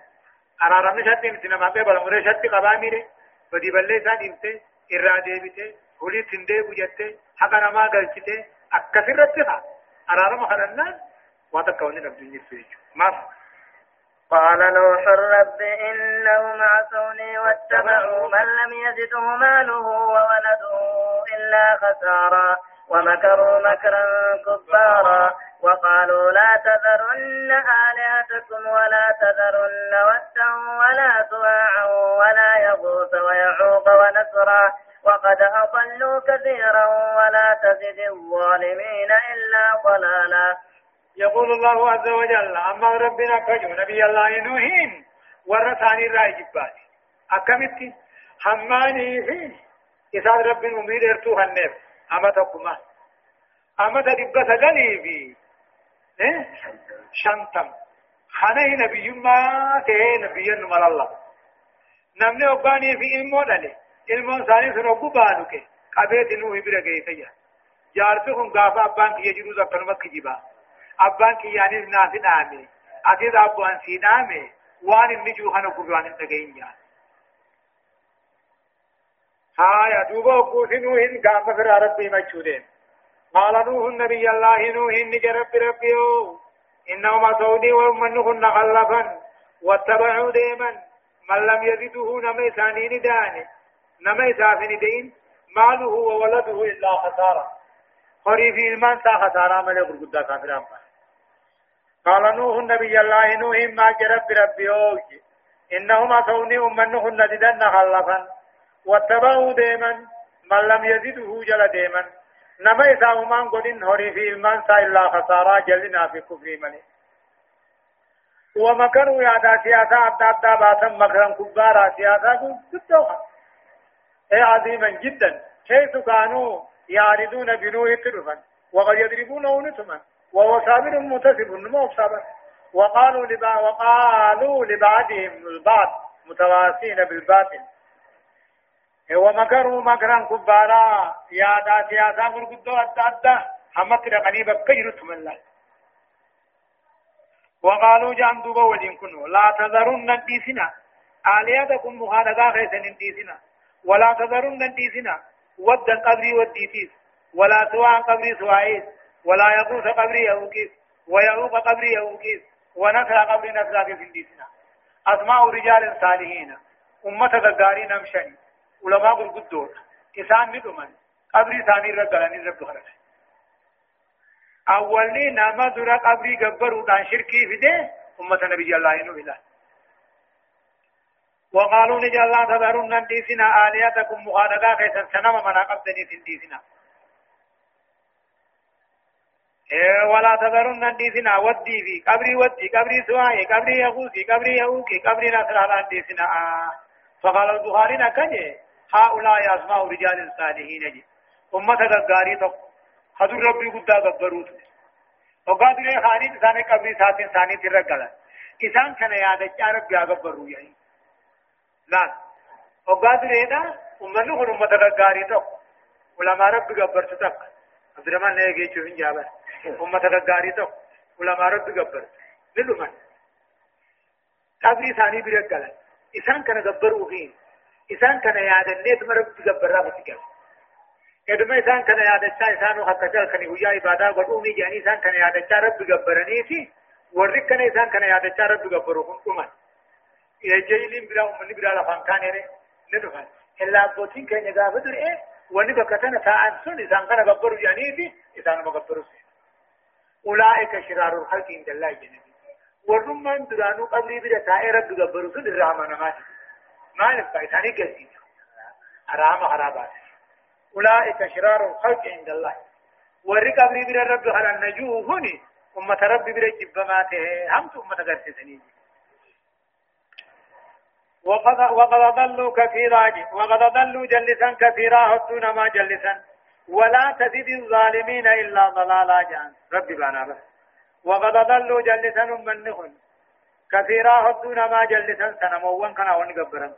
أرارم شتي مثل ما قبل مرة شتي قباميري بدي بلي سان إمتى إرادة بيته هولي تندي بوجته حقا نما قلتته أكثر رتها أرارم خلنان واتكوني نبدي نفسي ما قال نوح رب إنهم عصوني واتبعوا من لم يزده ماله وولده إلا خسارا ومكروا مكرا كبارا وقالوا لا تذرن آلهتكم ولا تذرن ودا ولا سواعا ولا يغوث ويعوق ونسرا وقد أضلوا كثيرا ولا تزد الظالمين إلا ضلالا. يقول الله عز وجل أما ربنا كجو نبي الله نوحين ورثاني الرأي جبالي أكمتي هماني في إساد رب المميد ارتوها النف أما تقوما أما تدب سجلي في إيه؟ شنتم. خانه نبي ما تهي نبي نمال الله. نمني أباني في إلمو دلي. إلمو ثاني سنوكو بانوكي قبيت نوحي برقيت يا جارتهم غافا أبان كي يجرو زفن مكي جبا abbaan kiyyaanis naaf dhaame atis abbaan sii dhaame waan inni jiru kana gurri waan hin dhagahin هايا دوبا وقوسنو هن قام في ربي مجهودين قال نوح النبي الله نوح نجى ربي ربيو إنهما سودي ومنهن خلفا واتبعوا ديما من لم يزده نمي ثانين دان نمي ثافن دين ماله وولده إلا خسارة خريف المان سا خسارة ملي قرقودة كافر أمبا قال نوح النبي الله نوح ما جرب ربي أوجي إنهما كوني أمنهن نددن خلفا واتبعوا ديما من لم يزده جل ديما نما إساهمان قدن هوري في المان سا إلا خسارة جلنا في كفر مني ومكروا يادا سياسة أبدا أبدا باسا مكرا كبارا سياسة كتوها إيه عظيما جدا حيث كانوا يعرضون بنوه ترفا وقد يضربونه نتما وهو صابر متسب ما صابر وقالوا لبا وقالوا لبعضهم البعض متواسين بالباطل. ومكروا مكرا كبارا يا دات يا سامر قدو أدى أدى حمد رقني بكير من الله وقالوا جام دوبا ودين كنو لا تذرن نديسنا آلياتكم مخالقا خيسن نديسنا ولا تذرن نديسنا ود قبري وديتيس ولا سواء قبري سوائيس ولا يغوث قبري يوكيس ويعوق قبري يوكيس ونسر قبري نسرا في فنديسنا أسماء رجال صالحين. أمة غاري نمشني. علماء القدور إسان ندمن قبري ثاني رجلاني رب خرج أولي نما درا قبري قبروا كان شركي في ده أمة نبي الله إنه إله. وقالوا نجا الله تذرون نديسنا آلياتكم مخالقا كيسا سنما منا قبضني سنديسنا إيه ولا تذرن نديسنا ودي في قبري ودي قبري سواي قبري يغوثي قبري يهوكي قبري نصر على نديسنا آه فقال البخاري نكني هؤلاء أسماء رجال الصالحين جي أمة غاري تو حضور ربي قد غبروت وقاد لي خاني ثاني قبري ساتين ثاني ترقلا إسان كان يادا چارب بیا غبرو يعني لا وقاد لي دا أمة أمة غاري تو علماء رب غبرت تك عبد الرحمن نے گئی چوہن جابر أمة غاري تو علماء رب غبر للمن قبري ثاني برقلا إسان كان غبرو فين إسان كان يادا نيت مرب غبر رابط ادما إسان كان يادا چا إسانو حقا جل كان هيا عبادة قدومي جاني إسان كان يادا چا رب غبرني تي ورق كان إسان كان يادا چا رب غبرو كن كمان يجيلين بلا أمني بلا لفان كان يري ندفن إلا بوتين كان يغافدر إيه وني بكتنا تاعن سن إسان كان غبرو جاني تي إسان مغبرو سي أولئك شرار الخلق عند الله جنبي ورمان درانو قبري بدا تائر رب غبرو سن الرحمن ما ما نفع ثاني كثير حرام حرابات أولئك شرار الخلق عند الله ورق قبري بدا رب على النجوه هني أمة رب بدا جبماته هم أمة غرسسني وقد وقد ضلوا كثيرا وقد ضلوا جلسا كثيرا هدون ما جلسا. ولا تزد الظالمين إلا ضلالا جان. ربي بانا بس. وقد ضلوا جلسا منهن كثيرا هدونا ما جلسا سنموان كان ونقبرا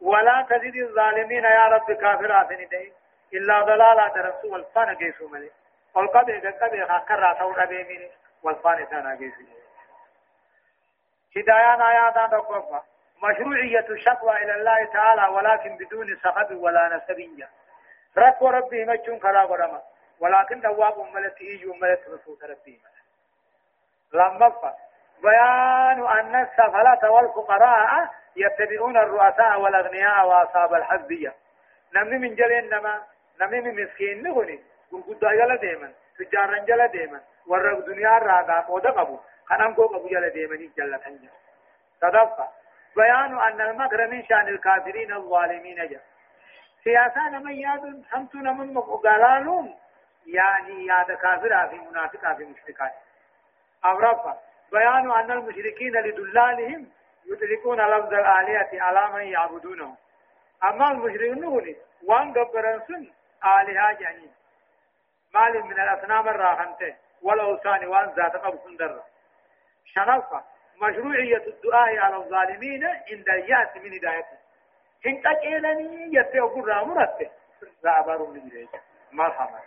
ولا تزيد الظالمين يا رب كافرات ندي إلا ضلالا درسوا والفان قيسوا ملي. والقبع قبع خاكرا تورا بيمين والفان ثانا قيسوا هدايان آياتا تقوفا مشروعية الشكوى إلى الله تعالى ولكن بدون سخب ولا نسبية رب ربي مجون كلا قرما ولكن دواب أملت إيجو أملت رسول ربي. لما بيان أن السفلة والفقراء يتبعون الرؤساء والأغنياء وأصحاب الحزبية نمني من جلين نما. نمني من مسكين نغني. قد جل ديما. تجارا جل ديما. ورق دنيا راقا قودا قبو خنم قو قبو جل ديما. جل تنجا. تدفع بيان أن المكر من شأن الكافرين الظالمين جا. سياسة نما ياد همتو نمن مقالالهم يعني ياد كافر في منافق في مشركات أو بيان أن المشركين لدلالهم يطلقون لفظ الآلهة على من يعبدونه. أما المشركون وان قبرن سن آلهة جانين مال من الأصنام الراحنته والأوثان وان ذات سندر. شنفة مشروعية الدعاء على الظالمين عند الياس من هدايته. إن تجعلني يتوقع رامرته رابر من ذلك. مرحبا.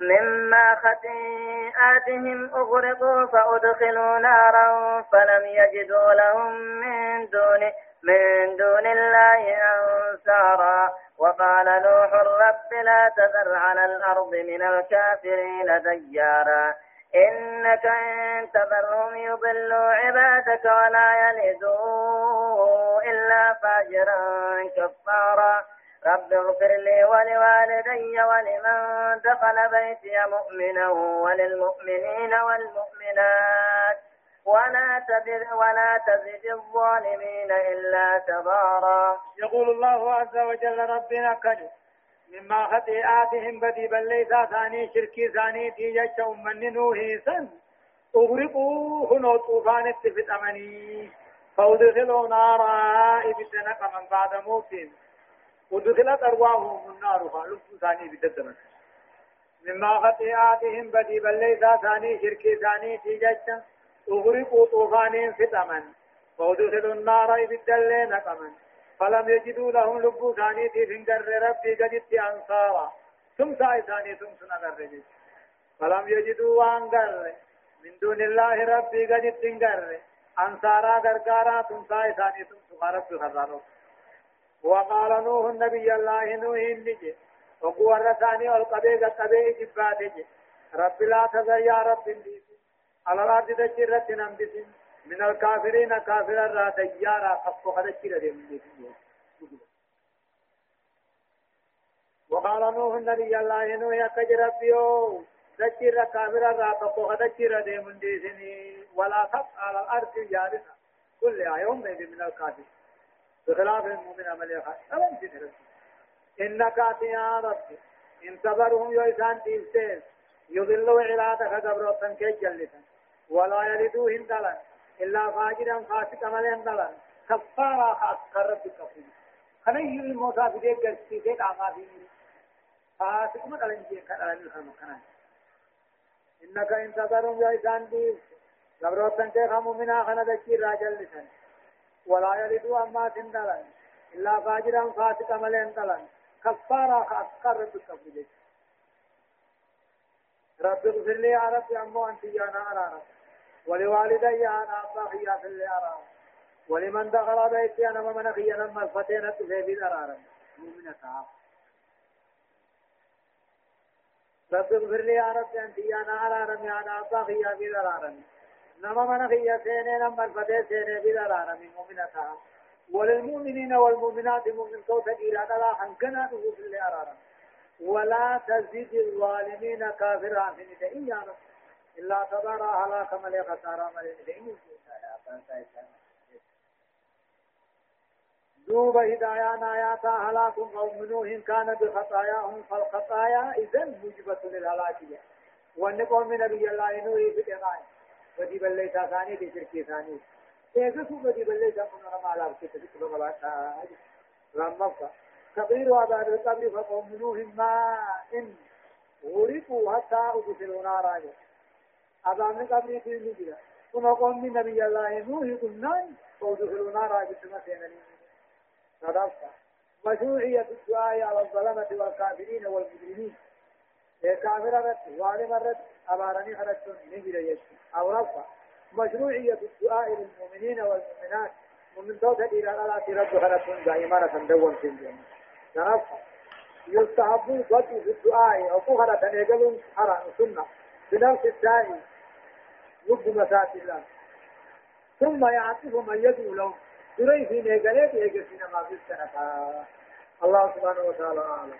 مما خطيئاتهم أغرقوا فأدخلوا نارا فلم يجدوا لهم من دون من دون الله أنصارا. وقال نوح رب لا تذر على الأرض من الكافرين ديارا. إنك إن تذرهم يضلوا عبادك ولا يلدوا إلا فاجرا كفارا. رب اغفر لي ولوالدي ولمن دخل بيتي مؤمنا وللمؤمنين والمؤمنات. ولا تزد ولا تزد الظالمين إلا تبارا. يقول الله عز وجل ربنا كجو مما خطيئاتهم بدي بل ليس ثاني شركي ثاني تيجا من نوحي سن. اغرقوا هنو طوفان اتفت أمني. فأدخلوا نارا ابتنق من بعد موتهم. ودخلت أرواحهم النار فلبوا ثاني بددمت. مما خطيئاتهم بدي بل ليس ثاني شركي ثاني تيجج أغرقوا طوفان فتما فودخلوا النار بالدل نقما فلم يجدوا لهم لبوا ثاني تفنقر ربي قدت أنصارا. ثم ساي ثاني ثم سنقر فلم يجدوا وانقر من دون الله ربي قدت انقر أنصارا قرقارا ثم ساي ثاني ثم سقارب خرانو. وقال نوح النبي الله نوح النجي وقوى الرساني والقبيق القبيق جباتي رب لا تذر يا رب على الأرض تجرة نمدس من الكافرين كافر الرا ديارا خفو خدشر دي وقال نوح النبي الله نوح يكج ربيو تجرة كافر الرا خفو خدشر دي من ديسني ولا تبقى على الأرض جارسة كل يوم من الكافر بخلاف المؤمن عمل ألم تدرس إنك يا رب إن تبرهم يوسان تيستين. يضلوا عبادك قبروتا كي جلتا ولا يلدوا هندلا إلا فاجرا فاسقا ملين دلا كفارا خاسقا رب كفين خنا يل الموسى في قرسي ديك عما في فاسق ما دلن جيه كدلن الخلم خنا إنك إن تيستين قبروتا كي خمو منا خنا دكي راجل لسان ولا يلدوا أما تندلن إلا فاجرا فاسقا ملين دلن. كفارا أسقر بالتفضيل رب اغفر لي يا رب أمو أنت يا نار ولوالدي أنا أبا خيا في اللي أرى ولمن دخل بيتي أنا ومن خيا لما الفتينة في بيت أرى مؤمنة. رب اغفر لي يا رب أنت يا نار أنا أبا خيا في أرى نما من خيا سيني لما الفتاة سيني بلا من مؤمنتها وللمؤمنين والمؤمنات مؤمن صوت إرادة لا حنكنا في اللي أرارا ولا تزيد الظالمين كافرا في ندئي إلا تبارا هلاك ملي خسارا ملي ندئي دوب هدايانا آياتا هلاك قوم نوح كان بخطاياهم فالخطايا إذن موجبة للهلاكية. قوم نبي الله نوح في الإغاية بدي بلي ثاني دي شركي ثاني. كيف سو بدي بلي ثاني أنا ما لا كيف تكتب بلا رمضة كبير عذاب القبر فقوم نوح ما إن غرقوا حتى أدخلوا نارا. عذاب القبر في نجرة ثم قوم نبي الله نوح قلنا فادخلوا نارا بسمتين صدقت مشروعية الدعاء على الظلمة والكافرين والمجرمين. كافر رت ظالم رت أبارني خرجت نجر يشي أو رفع. مشروعية الدعاء للمؤمنين والمؤمنات. ومن دوت إلى الله رب خرجت دائما تندون في الجنة. رفع يستحب قد في الدعاء. أو كهرة تنقل حرام. سنة. بنفس الداعي. لب مسات الله. ثم يعطف من يدعو له. دري في نقلت يجسنا ما في السنة. الله سبحانه وتعالى أعلم.